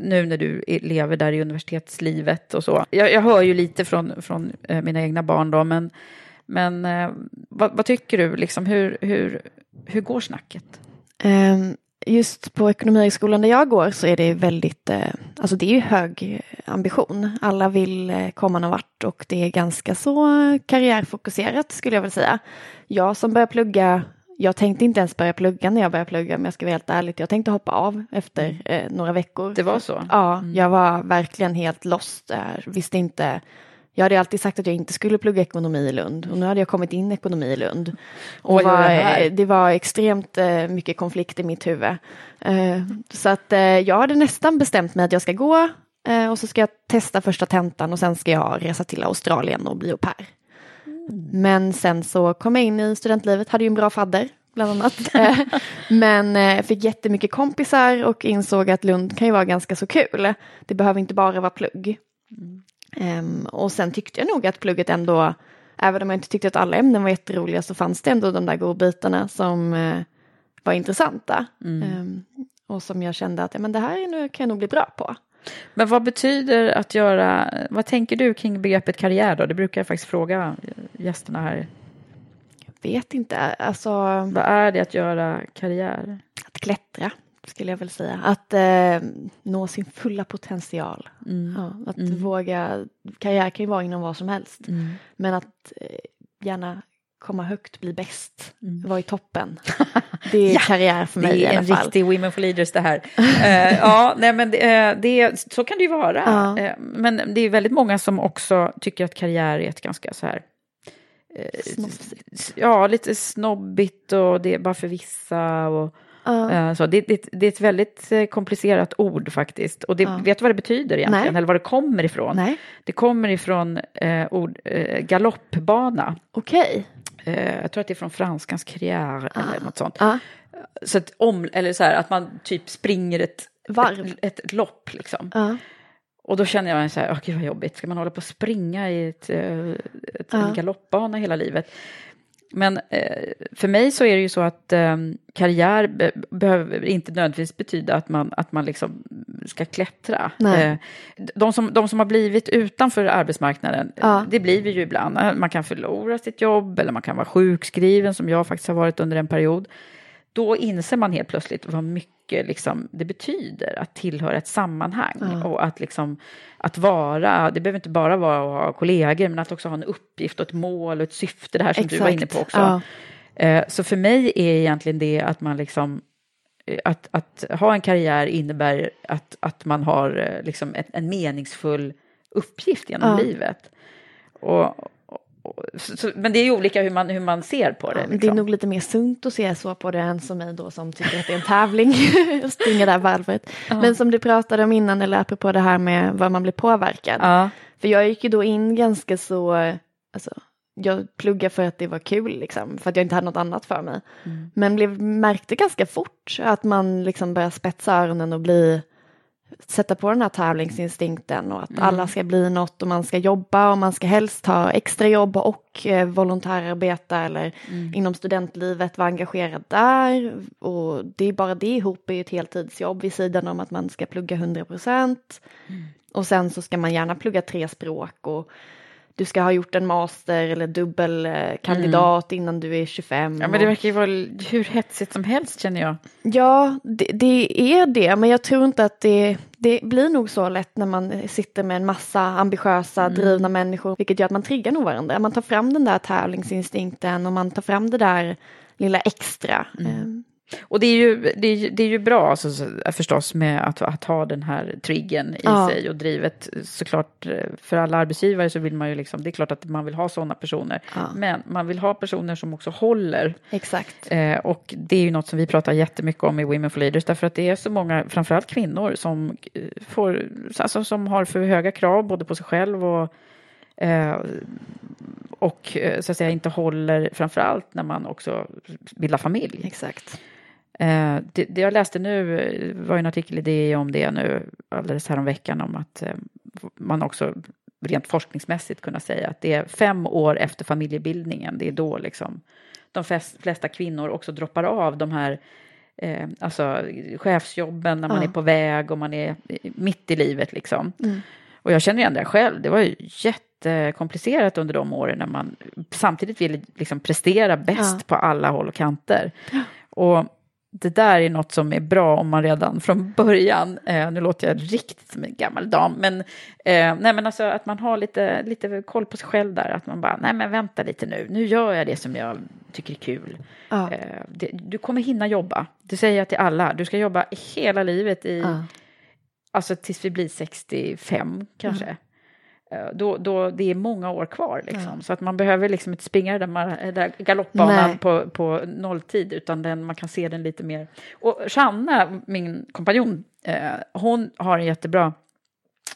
C: nu när du lever där i universitetslivet och så? Jag, jag hör ju lite från, från mina egna barn då, men, men vad, vad tycker du, liksom, hur, hur, hur går snacket?
B: Ehm, Just på Ekonomihögskolan där jag går så är det väldigt, eh, alltså det är ju hög ambition. Alla vill eh, komma någon vart och det är ganska så karriärfokuserat skulle jag vilja säga. Jag som börjar plugga, jag tänkte inte ens börja plugga när jag började plugga, men jag ska vara helt ärligt, jag tänkte hoppa av efter eh, några veckor.
C: Det var så?
B: Ja, jag var verkligen helt lost där, visste inte jag hade alltid sagt att jag inte skulle plugga ekonomi i Lund och nu hade jag kommit in ekonomi i Lund. Och var,
C: det
B: eh, det var extremt eh, mycket konflikt i mitt huvud. Eh, så att eh, jag hade nästan bestämt mig att jag ska gå eh, och så ska jag testa första tentan och sen ska jag resa till Australien och bli au pair. Men sen så kom jag in i studentlivet, hade ju en bra fadder bland annat. Eh, Men fick jättemycket kompisar och insåg att Lund kan ju vara ganska så kul. Det behöver inte bara vara plugg. Ehm, och sen tyckte jag nog att plugget ändå, även om jag inte tyckte att alla ämnen var jätteroliga, så fanns det ändå de där godbitarna som eh, var intressanta. Ehm, och som jag kände att ja, men det här är nu, kan jag nog bli bra på.
C: Men vad betyder att göra, vad tänker du kring begreppet karriär då? Det brukar jag faktiskt fråga gästerna här.
B: Vet inte, alltså
C: Vad är det att göra karriär?
B: att klättra skulle jag väl säga. Att eh, nå sin fulla potential. Ja, att våga, karriär kan ju vara inom vad som helst. Men att eh, gärna komma högt, bli bäst, vara i toppen. Det är
C: Ja,
B: karriär för mig
C: Det
B: i
C: är
B: alla
C: en
B: fall.
C: riktig Women for Leaders det här. Eh, ja, nej, men det, eh, det, så kan det ju vara.
B: Ja.
C: Eh, men det är väldigt många som också tycker att karriär är ett ganska så här
B: Snofsigt.
C: Ja, lite snobbigt och det är bara för vissa. Och, Eh, så det, det, det är ett väldigt eh, komplicerat ord faktiskt. Och det,
B: Ja.
C: vet du vad det betyder egentligen?
B: Nej.
C: Eller var det kommer ifrån?
B: Nej.
C: Det kommer ifrån eh, ord, eh, galoppbana.
B: Okej.
C: Eh, jag tror att det är från franskans karriär eller något sånt.
B: Ja.
C: Så att, om, eller så här, att man typ springer ett,
B: Varv.
C: ett, ett lopp liksom.
B: Ja.
C: Och då känner jag så här, åh gud vad jobbigt, ska man hålla på att springa i ett, eh, ett, en galoppbana hela livet? Men eh, för mig så är det ju så att eh, karriär be behöver inte nödvändigtvis betyda att man, att man liksom ska klättra.
B: Nej.
C: Eh, de, som, de som har blivit utanför arbetsmarknaden,
B: Ja.
C: det blir vi ju ibland. Man kan förlora sitt jobb eller man kan vara sjukskriven som jag faktiskt har varit under en period. Då inser man helt plötsligt vad mycket liksom, det betyder att tillhöra ett sammanhang.
B: Ja.
C: Och att, liksom, att vara, det behöver inte bara vara att ha kollegor, men att också ha en uppgift och ett mål och ett syfte, det här som du var inne på också.
B: Ja.
C: Eh, Så för mig är egentligen det att man liksom eh, att, att ha en karriär innebär att, att man har eh, liksom ett, en meningsfull uppgift genom
B: Ja.
C: livet. Och, så, men det är ju olika hur man, hur man ser på det.
B: Men Det är
C: liksom.
B: nog lite mer sunt att se så på det än som mig då som tycker att det är en tävling att springa det här varvet. Men som du pratade om innan, eller apropå det här med vad man blir påverkad.
C: Ja.
B: För jag gick ju då in ganska så, alltså, jag pluggade för att det var kul liksom, för att jag inte hade något annat för mig.
C: Mm.
B: Men blev, märkte ganska fort att man liksom börjar spetsa öronen och bli, sätta på den här tävlingsinstinkten och att
C: Mm.
B: alla ska bli något och man ska jobba och man ska helst ha extra jobb och eh, volontärarbeta eller
C: Mm.
B: inom studentlivet vara engagerad där. Och det är bara det ihop är ju ett heltidsjobb vid sidan om att man ska plugga 100 procent.
C: Mm.
B: Och sen så ska man gärna plugga tre språk och du ska ha gjort en master eller dubbelkandidat innan du är 25.
C: Mm. Ja, men det verkar ju vara hur hetsigt som helst känner jag.
B: Ja, det, det är det, men jag tror inte att det, det blir nog så lätt när man sitter med en massa ambitiösa,
C: Mm.
B: drivna människor, vilket gör att man triggar nog varandra. Man tar fram den där tävlingsinstinkten och man tar fram det där lilla extra.
C: Mm. Och det är ju, det är, det är ju bra alltså, så, förstås med att, att ha den här triggen i
B: Ja.
C: sig och drivet. Såklart för alla arbetsgivare så vill man ju liksom, det är klart att man vill ha sådana personer.
B: Ja.
C: Men man vill ha personer som också håller.
B: Exakt.
C: Eh, och det är ju något som vi pratar jättemycket om i Women for Leaders därför att det är så många, framförallt kvinnor, som, eh, får, alltså, som har för höga krav både på sig själv och eh, och eh, så att säga inte håller framförallt när man också bildar familj.
B: Exakt.
C: Eh, det, det jag läste nu eh, var en artikel i DI om det nu alldeles häromveckan om att eh, man också rent forskningsmässigt kunna säga att det är fem år efter familjebildningen, det är då liksom de flest- flesta kvinnor också droppar av de här eh, alltså chefsjobben när man
B: Ja.
C: är på väg och man är mitt i livet liksom.
B: Mm.
C: Och jag känner igen det själv, det var ju jättekomplicerat under de åren när man samtidigt ville liksom prestera bäst
B: Ja.
C: på alla håll och kanter. Och det där är något som är bra om man redan från början, eh, nu låter jag riktigt som en gammal dam, men, eh, nej, men alltså att man har lite, lite koll på sig själv där, att man bara, nej men vänta lite nu, nu gör jag det som jag tycker är kul.
B: Ja.
C: Eh, det, du kommer hinna jobba, det säger jag till alla, du ska jobba hela livet i,
B: Ja.
C: alltså tills vi blir 65 kanske.
B: Mm.
C: Eh, Då, då det är många år kvar liksom. Så att man behöver liksom inte springa den där, där galoppbanan på, på nolltid utan den, man kan se den lite mer. Och Shanna, min kompanjon, eh, hon har en jättebra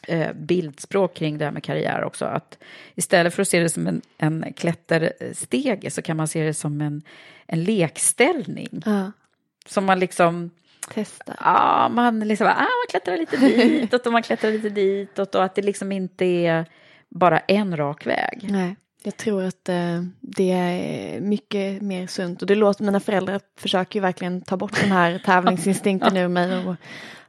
C: eh, bildspråk kring det här med karriär också. Att istället för att se det som en, en klätterstege så kan man se det som en, en lekställning.
B: Ja.
C: Som man liksom
B: Testa.
C: Ja, man liksom, ah, man klättrar lite ditåt och man klättrar lite ditåt och att det liksom inte är bara en rak väg.
B: Nej, jag tror att eh, det är mycket mer sunt och det låter, mina föräldrar försöker ju verkligen ta bort den här tävlingsinstinkten ur mig och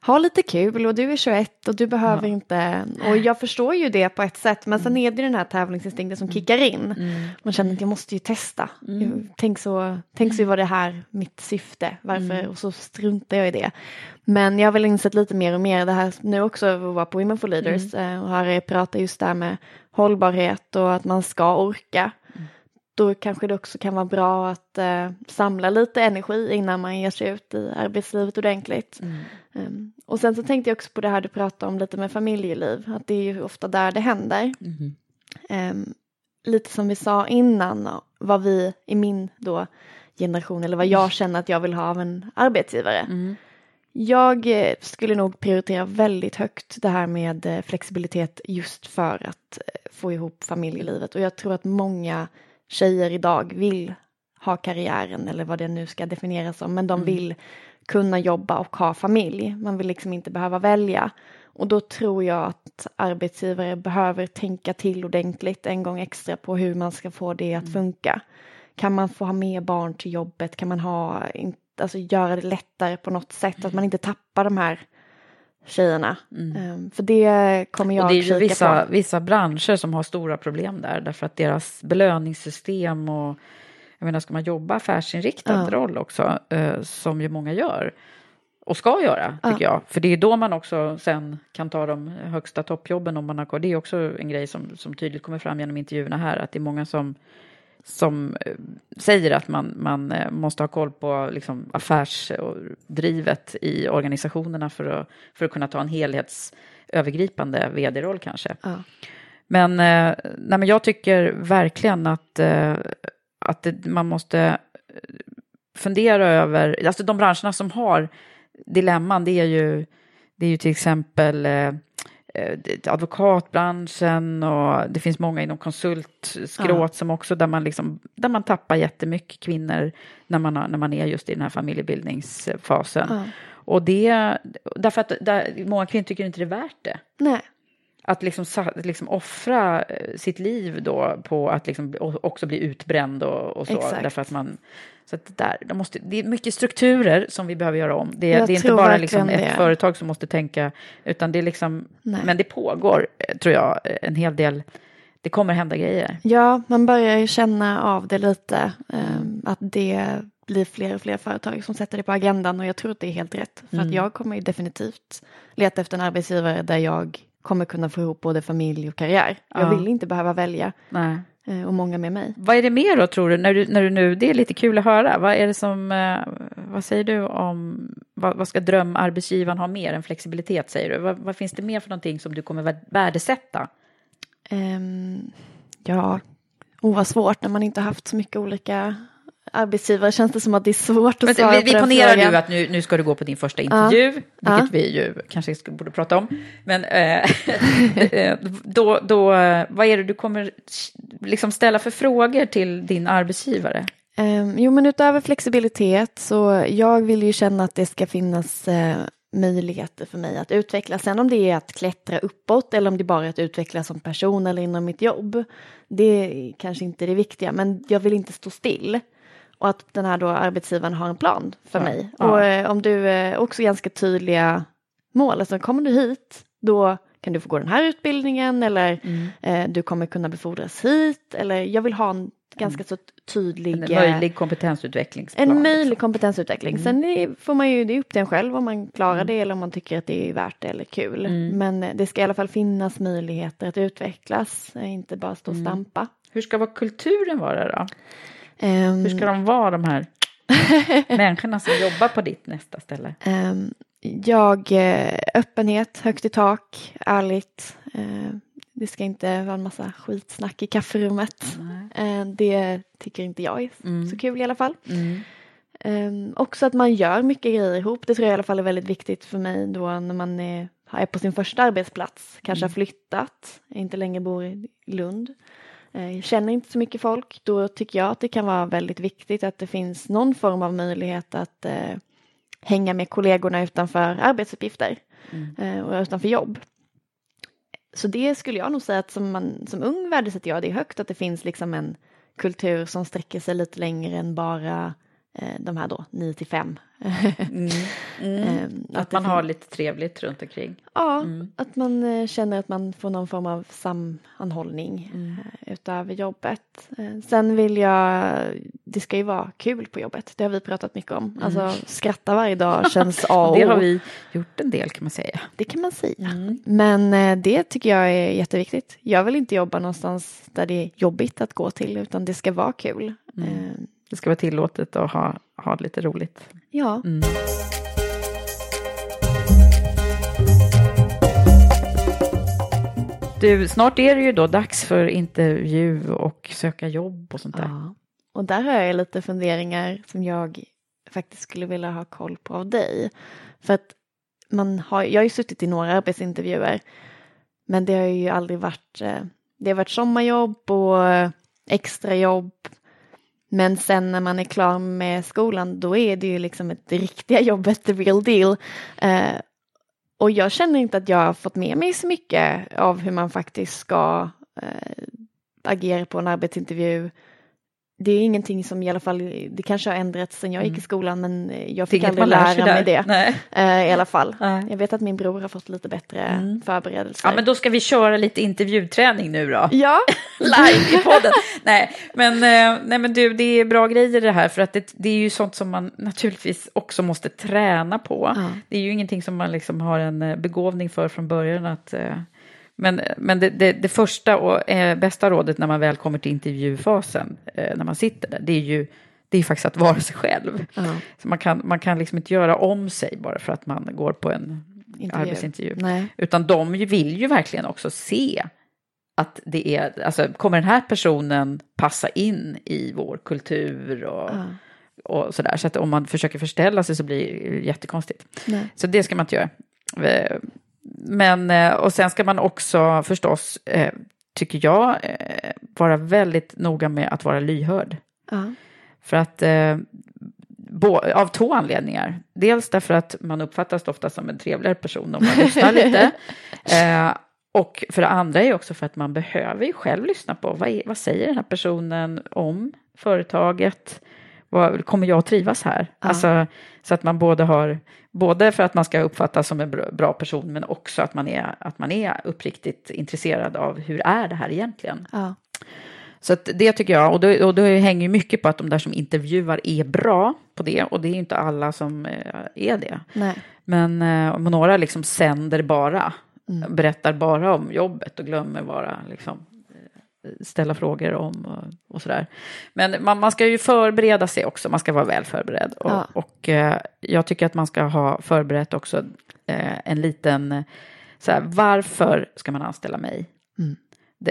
B: ha lite kul och du är 21 och du behöver inte, och jag förstår ju det på ett sätt men sen är det den här tävlingsinstinkten som kickar in. Man känner att jag måste ju testa. Tänk så, tänk så var det här mitt syfte, varför, och så struntar jag i det. Men jag har väl insett lite mer och mer det här nu också att vara på Women for Leaders eh, och här pratar just det här med hållbarhet och att man ska orka. Då kanske det också kan vara bra att eh, samla lite energi innan man ger sig ut i arbetslivet ordentligt. Um, och sen så tänkte jag också på det här du pratade om lite med familjeliv, att det är ju ofta där det händer. Um, lite som vi sa innan, vad vi i min då generation eller vad jag känner att jag vill ha av en arbetsgivare.
C: Mm.
B: Jag eh, skulle nog prioritera väldigt högt det här med eh, flexibilitet just för att eh, få ihop familjelivet och jag tror att många tjejer idag vill ha karriären eller vad det nu ska definieras som men de
C: Mm.
B: vill kunna jobba och ha familj. Man vill liksom inte behöva välja. Och då tror jag att arbetsgivare behöver tänka till ordentligt en gång extra på hur man ska få det att funka. Kan man få ha med barn till jobbet? Kan man ha, alltså göra det lättare på något sätt? Att man inte tappar de här tjejerna. Ehm, För det kommer jag
C: Och det är ju vissa,
B: på.
C: vissa branscher som har stora problem där därför att deras belöningssystem och jag menar ska man jobba affärsinriktad
B: Ja.
C: roll också eh, som ju många gör och ska göra
B: Ja.
C: tycker jag. För det är då man också sen kan ta de högsta toppjobben om man har kvar. Det är också en grej som, som tydligt kommer fram genom intervjuerna här att det är många som som eh, säger att man, man eh, måste ha koll på liksom, affärsdrivet i organisationerna för att, för att kunna ta en helhetsövergripande vd-roll kanske.
B: Ja.
C: Men, eh, nej, men jag tycker verkligen att, att det, man måste fundera över, alltså de branscherna som har dilemman, det är ju, det är ju till exempel advokatbranschen och det finns många inom konsultskråt
B: Ja.
C: som också där man, liksom, där man tappar jättemycket kvinnor när man, har, när man är just i den här familjebildningsfasen.
B: Ja.
C: Och det, därför att där, många kvinnor tycker inte det är värt det
B: Nej.
C: Att liksom, liksom offra eh, sitt liv då på att liksom också bli utbränd och, och så.
B: Exakt.
C: Därför att man, så att det, där, det, måste, det är mycket strukturer som vi behöver göra om. Det, det är inte bara liksom ett
B: det.
C: företag som måste tänka, utan det är liksom,
B: Nej.
C: men det pågår, eh, tror jag, en hel del, det kommer hända grejer.
B: Ja, man börjar ju känna av det lite. ehm, att det blir fler och fler företag som sätter det på agendan och jag tror att det är helt rätt. För
C: Mm.
B: att jag kommer ju definitivt leta efter en arbetsgivare där jag kommer kunna få ihop både familj och karriär. Jag
C: Ja.
B: vill inte behöva välja
C: Nej.
B: eh, och många med mig.
C: Vad är det mer då, tror du, när du, när du nu, det är lite kul att höra, vad är det som, eh, vad säger du om, vad, vad ska drömarbetsgivaren ha mer än flexibilitet, säger du? Vad, vad finns det mer för någonting som du kommer vär- värdesätta?
B: Ehm, ja, oh, vad svårt när man inte haft så mycket olika arbetsgivare. Känns det som att det är svårt att
C: Men,
B: svara
C: vi
B: på
C: vi
B: den
C: ponerar
B: frågan.
C: nu att nu, nu ska du gå på din första intervju, vilket
B: Ja.
C: vi ju kanske skulle, borde prata om. Men eh, då, då, vad är det du kommer liksom ställa för frågor till din arbetsgivare?
B: Ehm, jo, men utöver flexibilitet så jag vill ju känna att det ska finnas eh, möjligheter för mig att utvecklas. Sen om det är att klättra uppåt eller om det bara är att utvecklas som person eller inom mitt jobb. Det är kanske inte det viktiga, men jag vill inte stå still. Och att den här då arbetsgivaren har en plan för
C: Ja.
B: mig.
C: Ja.
B: Och eh, om du eh, också ganska tydliga mål, alltså kommer du hit, då kan du få gå den här utbildningen eller
C: Mm.
B: eh, du kommer kunna befordras hit. Eller jag vill ha en ganska så tydlig...
C: En
B: eh,
C: möjlig kompetensutvecklingsplan?
B: en möjlig
C: liksom.
B: kompetensutveckling.
C: Mm.
B: Sen det får man ju, det är upp till en själv om man klarar det eller om man tycker att det är värt det eller kul.
C: Mm.
B: Men eh, det ska i alla fall finnas möjligheter att utvecklas, eh, inte bara stå och
C: Mm.
B: stampa.
C: Hur ska vara kulturen vara då?
B: Ehm,
C: Hur ska de vara de här människorna som jobbar på ditt nästa ställe?
B: ehm, jag, eh, öppenhet, högt i tak, ärligt. Eh, det ska inte vara en massa skitsnack i kafferummet. Eh, det tycker inte jag är
C: Mm.
B: så kul i alla fall.
C: Mm.
B: Um, också att man gör mycket grejer ihop. Det tror jag i alla fall är väldigt viktigt för mig då när man är, är på sin första arbetsplats. Kanske
C: Mm.
B: har flyttat, inte längre bor i Lund. Eh, känner inte så mycket folk. Då tycker jag att det kan vara väldigt viktigt att det finns någon form av möjlighet att eh, hänga med kollegorna utanför arbetsuppgifter
C: Mm.
B: eh, och utanför jobb. Så det skulle jag nog säga att som, man, som ung värdesätter jag det högt att det finns liksom en kultur som sträcker sig lite längre än bara eh, de här då 9 till 5.
C: Mm. Mm.
B: Ehm,
C: Att man har lite trevligt runt omkring.
B: Ja,
C: Mm.
B: att man eh, känner att man får någon form av sammanhållning
C: Mm.
B: eh, utöver jobbet. Eh, sen vill jag, det ska ju vara kul på jobbet, det har vi pratat mycket om.
C: Mm.
B: Alltså skratta varje dag känns A och
C: Det har vi gjort en del kan man säga.
B: Det kan man säga.
C: Mm.
B: Men det tycker jag är jätteviktigt. Jag vill inte jobba någonstans där det är jobbigt att gå till utan det ska vara kul.
C: Mm. Det ska vara tillåtet att ha, ha lite roligt.
B: ja.
C: Mm. du, snart är det ju då dags för intervju och söka jobb och sånt där.
B: Ja. Och där har jag lite funderingar som jag faktiskt skulle vilja ha koll på av dig. För att man har, jag har ju suttit i några arbetsintervjuer men det har ju aldrig varit, eh, det har varit sommarjobb och extrajobb. Men sen när man är klar med skolan då är det ju liksom ett riktiga jobbet, the real deal. Eh, och jag känner inte att jag har fått med mig så mycket av hur man faktiskt ska eh, agera på en arbetsintervju det är ingenting som i alla fall, det kanske har ändrats sen jag gick i mm. skolan men jag fick aldrig lära mig det. Uh, I alla fall. Nej. Jag vet att min bror har fått lite bättre mm. förberedelser.
C: Ja men då ska vi köra lite intervjuträning nu då.
B: Ja.
C: Live i podden. nej, men, uh, nej men du, det är bra grejer det här för att det, det är ju sånt som man naturligtvis också måste träna på. Uh. Det är ju ingenting som man liksom har en eh, begåvning för från början att men, men det, det, det, första och eh, bästa rådet när man väl kommer till intervjufasen, eh, när man sitter där, det är ju det är faktiskt att vara sig själv. Mm. Så man kan, man kan liksom inte göra om sig bara för att man går på en Intervju. arbetsintervju. Nej. Utan de vill ju verkligen också se att det är, alltså kommer den här personen passa in i vår kultur och, mm. och sådär. Så att om man försöker förställa sig så blir det jättekonstigt. Nej. Så det ska man inte göra. Men, eh, och sen ska man också förstås, eh, tycker jag, eh, vara väldigt noga med att vara lyhörd. Uh. För att, av två anledningar. Dels därför att man uppfattas ofta som en trevligare person om man lyssnar lite. och för det andra är också för att man behöver ju själv lyssna på vad, är, vad säger den här personen om företaget? Vad, kommer jag trivas här? Ja. Alltså, så att man både har, både för att man ska uppfattas som en bra person men också att man är, att man är uppriktigt intresserad av hur är det här egentligen? Ja. Så att det tycker jag, och det, och det hänger mycket på att de där som intervjuar är bra på det, och det är inte alla som eh, är det. Nej. Men eh, några liksom sänder bara, mm. berättar bara om jobbet och glömmer bara liksom ställa frågor om och, och sådär. Men man, man, ska ju förbereda sig också, man ska vara väl förberedd. Och, ja. och eh, jag tycker att man ska ha förberett också eh, en liten, så här, varför ska man anställa mig? Mm.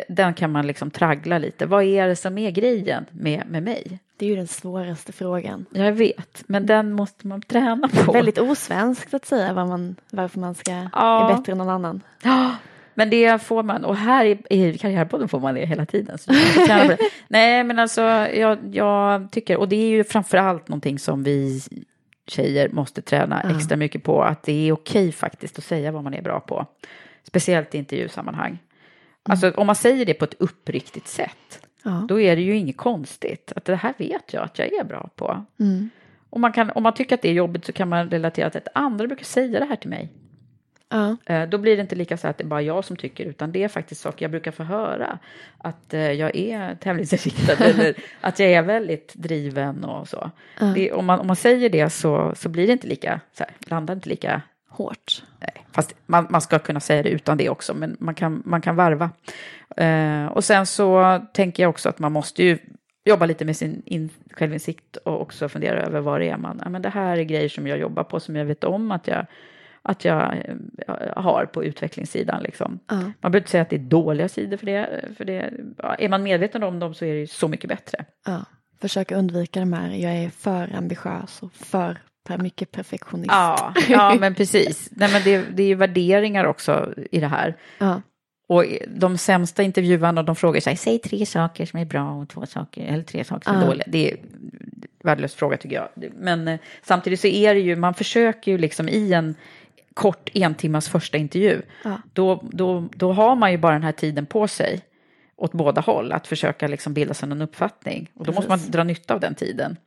C: Den kan man liksom traggla lite. Vad är det som är grejen med, med mig?
B: Det är ju den svåraste frågan.
C: Jag vet, men den måste man träna på.
B: Väldigt osvenskt att säga man, varför man ska ja. är bättre än någon annan.
C: Ja, men det får man, och här i, i Karriärpodden får man det hela tiden. det. Nej, men alltså jag, jag tycker, och det är ju framför allt någonting som vi tjejer måste träna uh. extra mycket på, att det är okej faktiskt att säga vad man är bra på. Speciellt i intervjusammanhang. Mm. Alltså om man säger det på ett uppriktigt sätt, uh. då är det ju inget konstigt. Att det här vet jag att jag är bra på. Mm. Och man kan, om man tycker att det är jobbigt så kan man relatera till att andra brukar säga det här till mig. Eh, då blir det inte lika så att det är bara jag som tycker, utan det är faktiskt saker jag brukar få höra. Att eh, jag är tävlingsinriktad eller att jag är väldigt driven och så. Ja. Det, om, man, om man säger det så, så blir det inte lika, så här, landar inte lika
B: hårt.
C: Nej, fast man, man ska kunna säga det utan det också, men man kan, man kan varva. Uh, och sen så tänker jag också att man måste ju jobba lite med sin in, självinsikt och också fundera över vad det är man, ja, men det här är grejer som jag jobbar på som jag vet om att jag att jag eh, har på utvecklingssidan. Liksom. Uh. Man behöver inte säga att det är dåliga sidor för det. För det är man medveten om dem så är det så mycket bättre.
B: Uh. Försöka undvika de här, jag är för ambitiös och för mycket perfektionist.
C: Ja, ja men precis. Nej, men det, det är ju värderingar också i det här. Uh. Och de sämsta intervjuarna de frågar sig, säg tre saker som är bra och två saker, eller tre saker som är dåliga. Det är värdelös fråga tycker jag. Men eh, samtidigt så är det ju, man försöker ju liksom i en kort en timmas första intervju, ja. då, då, då har man ju bara den här tiden på sig åt båda håll att försöka liksom bilda sig en uppfattning. Och då Precis. måste man dra nytta av den tiden.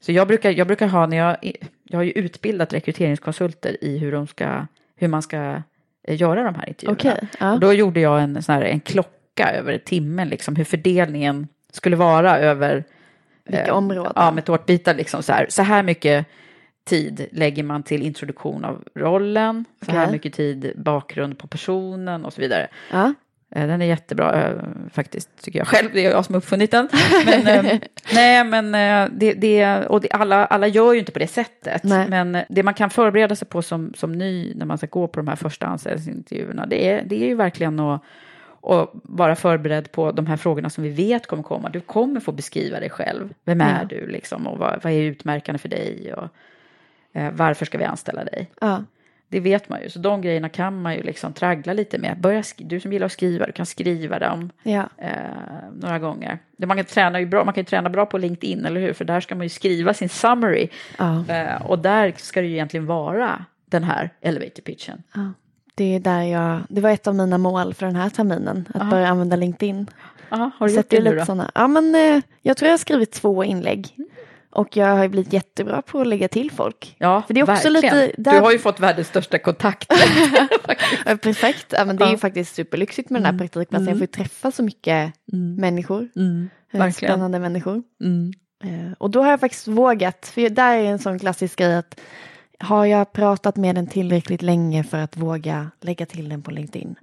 C: Så jag brukar, jag brukar ha, när jag, jag har ju utbildat rekryteringskonsulter i hur, de ska, hur man ska eh, göra de här intervjuerna. Okay, ja. då gjorde jag en, sån här, en klocka över timmen, liksom, hur fördelningen skulle vara över
B: vilka eh, områden?
C: Ja, med tårtbitar liksom så här. Så här mycket tid lägger man till introduktion av rollen, okay. så här mycket tid bakgrund på personen och så vidare. Ja. Eh, den är jättebra eh, faktiskt, tycker jag själv. Det är jag som har uppfunnit den. Men, eh, nej, men det, det, och det, alla, alla gör ju inte på det sättet. Nej. Men det man kan förbereda sig på som, som ny när man ska gå på de här första anställningsintervjuerna, det är, det är ju verkligen att och vara förberedd på de här frågorna som vi vet kommer komma. Du kommer få beskriva dig själv. Vem är
B: Ja.
C: du liksom och vad, vad är utmärkande för dig och eh, varför ska vi anställa dig?
B: Ja.
C: Det vet man ju, så de grejerna kan man ju liksom traggla lite med. Börja, du som gillar att skriva, du kan skriva dem
B: Ja.
C: eh, några gånger. Man kan, träna ju bra, man kan ju träna bra på LinkedIn, eller hur? För där ska man ju skriva sin summary.
B: Ja.
C: Eh, och där ska det ju egentligen vara den här elevator pitchen.
B: Ja. Det är där jag, det var ett av mina mål för den här terminen, att
C: Ja.
B: börja använda LinkedIn.
C: Aha, har du
B: Så
C: gjort
B: det
C: nu då?
B: såna, ja men eh, jag tror jag har skrivit två inlägg. Och jag har ju blivit jättebra på att lägga till folk.
C: Ja,
B: För det är också
C: verkligen.
B: lite- där-
C: Du har ju fått världens största kontakt.
B: Ja, Perfekt, ja, men det är ju
C: Ja.
B: faktiskt superlyxigt med den här praktikplatsen. Jag får ju träffa så mycket människor. Eh,
C: Mm. verkligen.
B: Spännande människor.
C: Mm.
B: Eh, Och då har jag faktiskt vågat, för där är en sån klassisk grej att har jag pratat med den tillräckligt länge för att våga lägga till den på LinkedIn?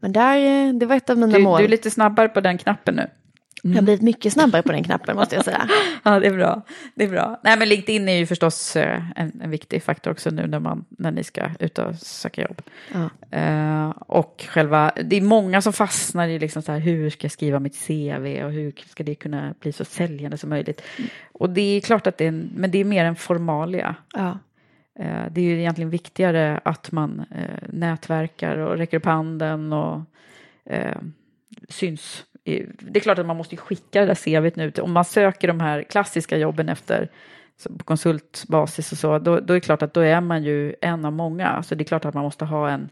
B: Men där, eh, det var ett av mina
C: Du,
B: mål.
C: du är lite snabbare på den knappen nu.
B: Jag har blivit mycket snabbare på den knappen måste jag säga.
C: Ja, det är bra. Det är bra. Nej, men LinkedIn är ju förstås eh, en, en viktig faktor också nu när, man, när ni ska ut och söka jobb.
B: Ja.
C: Eh, och själva, det är många som fastnar i liksom så här, hur ska jag skriva mitt CV och hur ska det kunna bli så säljande som möjligt. Och det är klart att det är, en, men det är mer en formalia.
B: Ja.
C: Eh, Det är ju egentligen viktigare att man eh, nätverkar och räcker upp handen och syns. Det är klart att man måste skicka det där CVt nu. Om man söker de här klassiska jobben efter på konsultbasis och så, då, då är det klart att då är man ju en av många. Så det är klart att man måste ha en,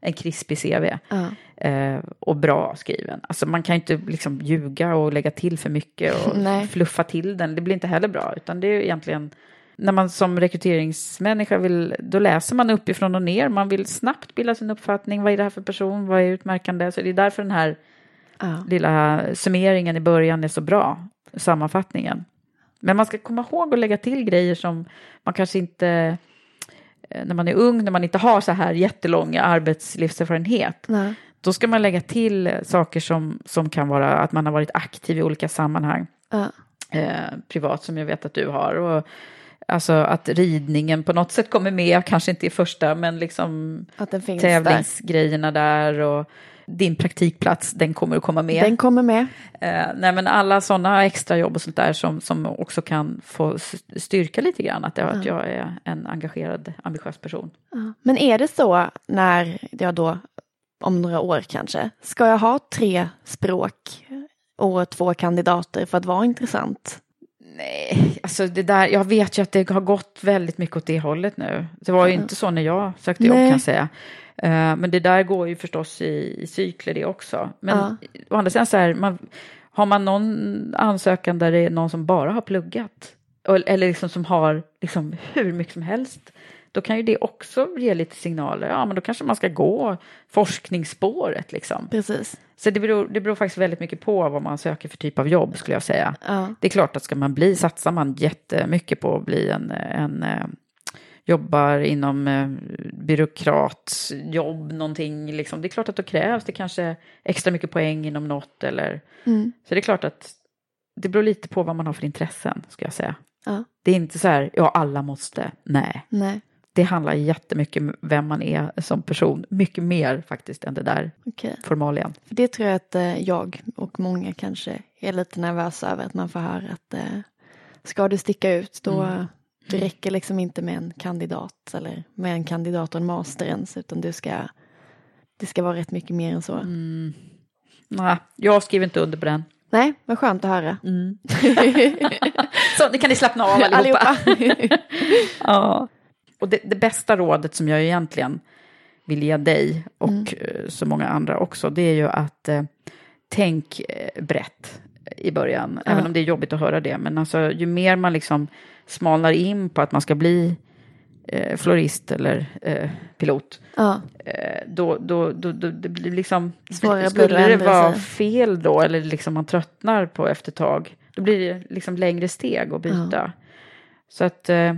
C: en krispig CV
B: Ja.
C: eh, och bra skriven. Alltså man kan ju inte liksom ljuga och lägga till för mycket och
B: Nej.
C: fluffa till den. Det blir inte heller bra, utan det är egentligen när man som rekryteringsmänniska vill, då läser man uppifrån och ner. Man vill snabbt bilda sin uppfattning. Vad är det här för person? Vad är utmärkande? Så det är därför den här
B: Ja.
C: lilla summeringen i början är så bra, sammanfattningen. Men man ska komma ihåg att lägga till grejer som man kanske inte, eh, när man är ung, när man inte har så här jättelång arbetslivserfarenhet,
B: Nej.
C: då ska man lägga till saker som, som kan vara att man har varit aktiv i olika sammanhang,
B: Ja.
C: eh, privat som jag vet att du har. Och, alltså att ridningen på något sätt kommer med, kanske inte i första, men liksom
B: finns där.
C: tävlingsgrejerna där och din praktikplats, den kommer att komma med.
B: Den kommer med.
C: Eh, nej, men alla sådana extrajobb och sånt där som, som också kan få styrka lite grann att, jag- att jag är en engagerad, ambitiös person.
B: Ja. Men är det så när jag då om några år kanske, ska jag ha tre språk och två kandidater för att vara intressant?
C: Nej, alltså det där, jag vet ju att det har gått väldigt mycket åt det hållet nu. Det var ju inte så när jag sökte jobb kan jag säga. Eh, men det där går ju förstås i, i cykler det också. Men
B: Ja.
C: å andra sidan så här, man, har man någon ansökan där det är någon som bara har pluggat, eller liksom som har liksom hur mycket som helst, då kan ju det också ge lite signaler. Ja, men då kanske man ska gå forskningsspåret liksom.
B: Precis.
C: Så det beror, det beror faktiskt väldigt mycket på vad man söker för typ av jobb skulle jag säga.
B: Ja.
C: Det är klart att ska man bli, satsar man jättemycket på att bli en, en eh, jobbar inom eh, byråkratjobb, någonting, liksom. det är klart att då krävs det kanske extra mycket poäng inom något eller
B: Mm.
C: så det är klart att det beror lite på vad man har för intressen, ska jag säga.
B: Ja.
C: Det är inte så här, ja alla måste, nej.
B: Nej,
C: Det handlar jättemycket om vem man är som person, mycket mer faktiskt än det där
B: okej.
C: formalian.
B: För det tror jag att eh, jag och många kanske är lite nervösa över att man får höra att eh, ska du sticka ut då
C: Mm.
B: det räcker liksom inte med en kandidat eller med en kandidat och en master ens utan du ska det ska vara rätt mycket mer än så.
C: Mm. Nej, jag skriver inte under på den.
B: Nej, vad skönt att höra.
C: Mm. Så nu kan ni slappna av allihopa. ja. Och det, det bästa rådet som jag egentligen vill ge dig och
B: Mm.
C: eh, så många andra också, det är ju att eh, tänk eh, brett i början,
B: Ja.
C: även om det är jobbigt att höra det. Men alltså, ju mer man liksom smalnar in på att man ska bli eh, florist eller eh, pilot,
B: Ja,
C: eh, då, då, då, då det blir liksom...
B: Det
C: skulle det vara fel då, eller liksom man tröttnar på efter ett tag, då blir det liksom längre steg att byta. Så att eh,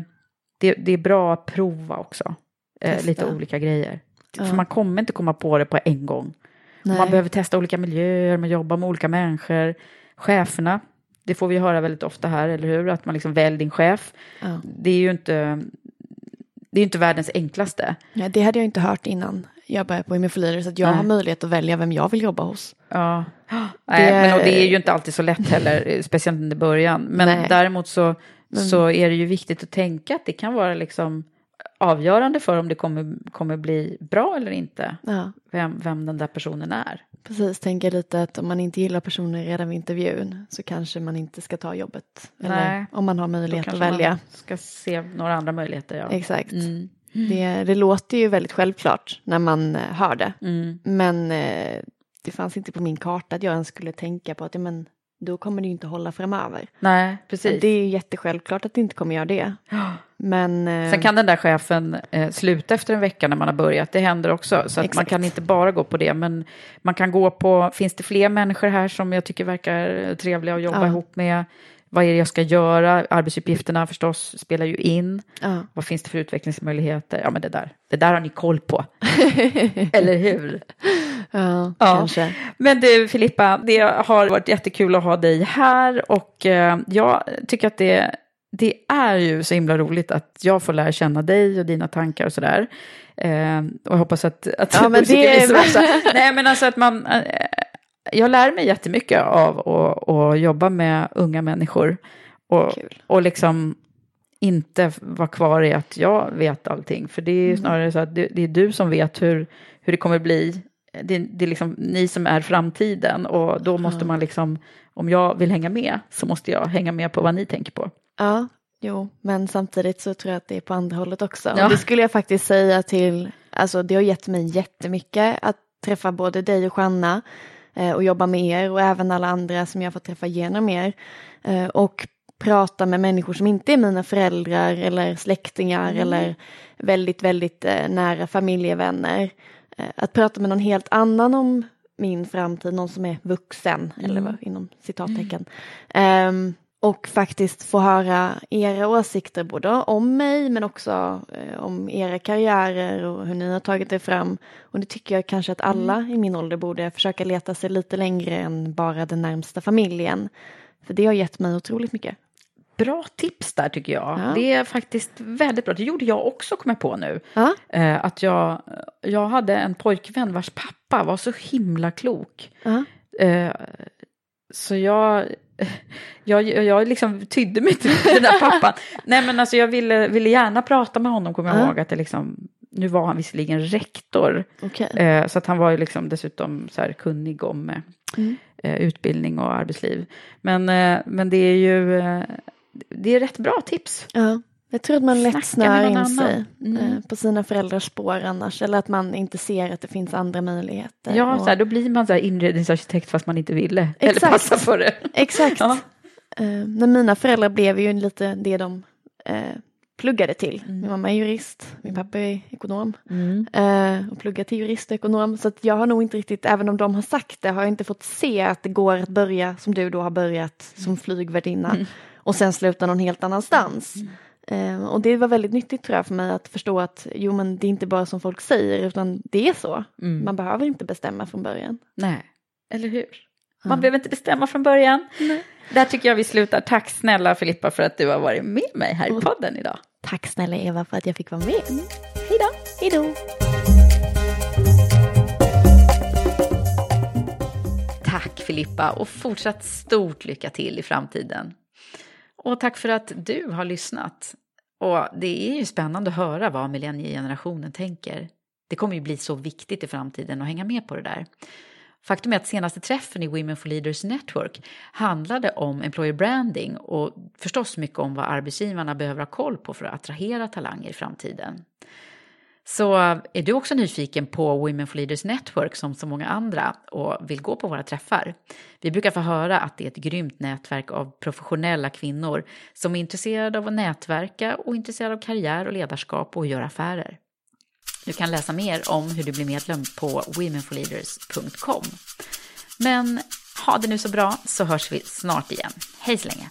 C: det, det är bra att prova också, eh, lite olika grejer.
B: Ja.
C: För man kommer inte komma på det på en gång.
B: nej.
C: Man behöver testa olika miljöer, man jobbar med olika människor. Cheferna, det får vi höra väldigt ofta här, eller hur? Att man liksom väljer din chef.
B: Ja.
C: Det är ju inte, det är inte världens enklaste.
B: Ja, det hade jag inte hört innan jag börjar på for Leaders att jag
C: Nej.
B: har möjlighet att välja vem jag vill jobba hos.
C: Ja, Nej,
B: Det-
C: men och det är ju inte alltid så lätt heller, eh, speciellt i början. Men
B: Nej.
C: däremot så,
B: Men-
C: så är det ju viktigt att tänka att det kan vara liksom avgörande för om det kommer, kommer bli bra eller inte.
B: Ja.
C: Vem, vem den där personen är.
B: Precis, tänker lite att om man inte gillar personen redan vid intervjun så kanske man inte ska ta jobbet. Eller
C: Nej.
B: om man har möjlighet att välja.
C: man ska se några andra möjligheter. Ja.
B: Exakt.
C: Mm.
B: Det, det låter ju väldigt självklart när man eh, hör det.
C: Mm.
B: Men eh, det fanns inte på min karta att jag ens skulle tänka på att ja, men, då kommer det inte hålla framöver.
C: Nej, precis.
B: Det är jättesjälvklart att det inte kommer göra det. Men, eh,
C: Sen kan den där chefen eh, sluta efter en vecka när man har börjat. Det händer också. Så att man kan inte bara gå på det. Men man kan gå på, finns det fler människor här som jag tycker verkar trevliga att jobba
B: Ja.
C: ihop med? Vad är det jag ska göra? Arbetsuppgifterna förstås spelar ju in.
B: Ja.
C: Vad finns det för utvecklingsmöjligheter? Ja, men det där, det där har ni koll på. Eller hur?
B: ja,
C: Ja.
B: kanske.
C: Men du Filippa, det har varit jättekul att ha dig här och eh, jag tycker att det, det är ju så himla roligt att jag får lära känna dig och dina tankar och sådär. Eh, och jag hoppas att, att
B: Ja, men det är-.
C: Nej men alltså att man, eh, jag lär mig jättemycket av att, att jobba med unga människor. Och,
B: Kul.
C: och liksom inte vara kvar i att jag vet allting. För det är
B: Mm.
C: snarare så att det, det är du som vet hur, hur det kommer bli. Det, det är liksom ni som är framtiden och då måste man liksom, om jag vill hänga med så måste jag hänga med på vad ni tänker på.
B: Ja, jo, men samtidigt så tror jag att det är på andra hållet också.
C: Ja.
B: Och det skulle jag faktiskt säga till, alltså det har gett mig jättemycket att träffa både dig och Janna och jobba med er och även alla andra som jag fått träffa genom er. Eh, och prata med människor som inte är mina föräldrar eller släktingar eller väldigt, väldigt eh, nära familjevänner. Eh, att prata med någon helt annan om min framtid, någon som är vuxen, eller vad, inom citattecken. Ehm, och faktiskt få höra era åsikter både om mig men också eh, om era karriärer och hur ni har tagit er fram. Och det tycker jag kanske att alla i min ålder borde försöka leta sig lite längre än bara den närmsta familjen. För det har gett mig otroligt mycket.
C: Bra tips där tycker jag.
B: Ja.
C: Det är faktiskt väldigt bra. Det gjorde jag också, kom jag på nu.
B: Ja,
C: Eh, att jag, jag hade en pojkvän vars pappa var så himla klok.
B: ja,
C: Eh, så jag, jag, jag liksom tydde mig till den där pappan. Nej men alltså jag ville, ville gärna prata med honom, kommer jag
B: Ja.
C: ihåg. Att det liksom, nu var han visserligen rektor.
B: okej.
C: Eh, så att han var ju liksom dessutom så här kunnig om eh,
B: Mm.
C: eh, utbildning och arbetsliv. Men, men det är ju det är rätt bra tips.
B: Ja, jag tror att man lätt snör in
C: annan.
B: sig
C: Mm.
B: eh, på sina föräldrars spår annars. Eller att man inte ser att det finns andra möjligheter.
C: Ja,
B: Och-
C: så här, då blir man så här inredningsarkist fast man inte ville. Eller
B: Exakt.
C: passar för det.
B: Exakt.
C: Ja.
B: Eh, men mina föräldrar blev ju lite det de eh, pluggade till.
C: Mm.
B: Min mamma är jurist, min pappa är ekonom.
C: Mm.
B: Eh, och pluggar till jurist och ekonom. Så jag har nog inte riktigt, även om de har sagt det, har jag inte fått se att det går att börja som du då har börjat som flygvärdinna.
C: Mm.
B: Och sen sluta någon helt annanstans. Eh, och det var väldigt nyttigt tror jag för mig att förstå att jo men det är inte bara som folk säger utan det är så.
C: Mm.
B: Man behöver inte bestämma från början.
C: Nej, eller hur? Man behöver inte bestämma från början. Där tycker jag vi slutar. Tack snälla Filippa för att du har varit med mig här i podden idag.
B: Tack snälla Eva för att jag fick vara med. Hej då! Hej då!
C: Tack Filippa och fortsatt stort lycka till i framtiden. Och tack för att du har lyssnat. Och det är ju spännande att höra vad millenniegenerationen tänker. Det kommer ju bli så viktigt i framtiden att hänga med på det där. Faktum är att senaste träffen i Women for Leaders Network handlade om employer branding och förstås mycket om vad arbetsgivarna behöver ha koll på för att attrahera talanger i framtiden. Så är du också nyfiken på Women for Leaders Network som så många andra och vill gå på våra träffar? Vi brukar få höra att det är ett grymt nätverk av professionella kvinnor som är intresserade av att nätverka och intresserade av karriär och ledarskap och göra affärer. Du kan läsa mer om hur du blir medlem på womenforleaders.com. Men ha det nu så bra så hörs vi snart igen. Hej så länge!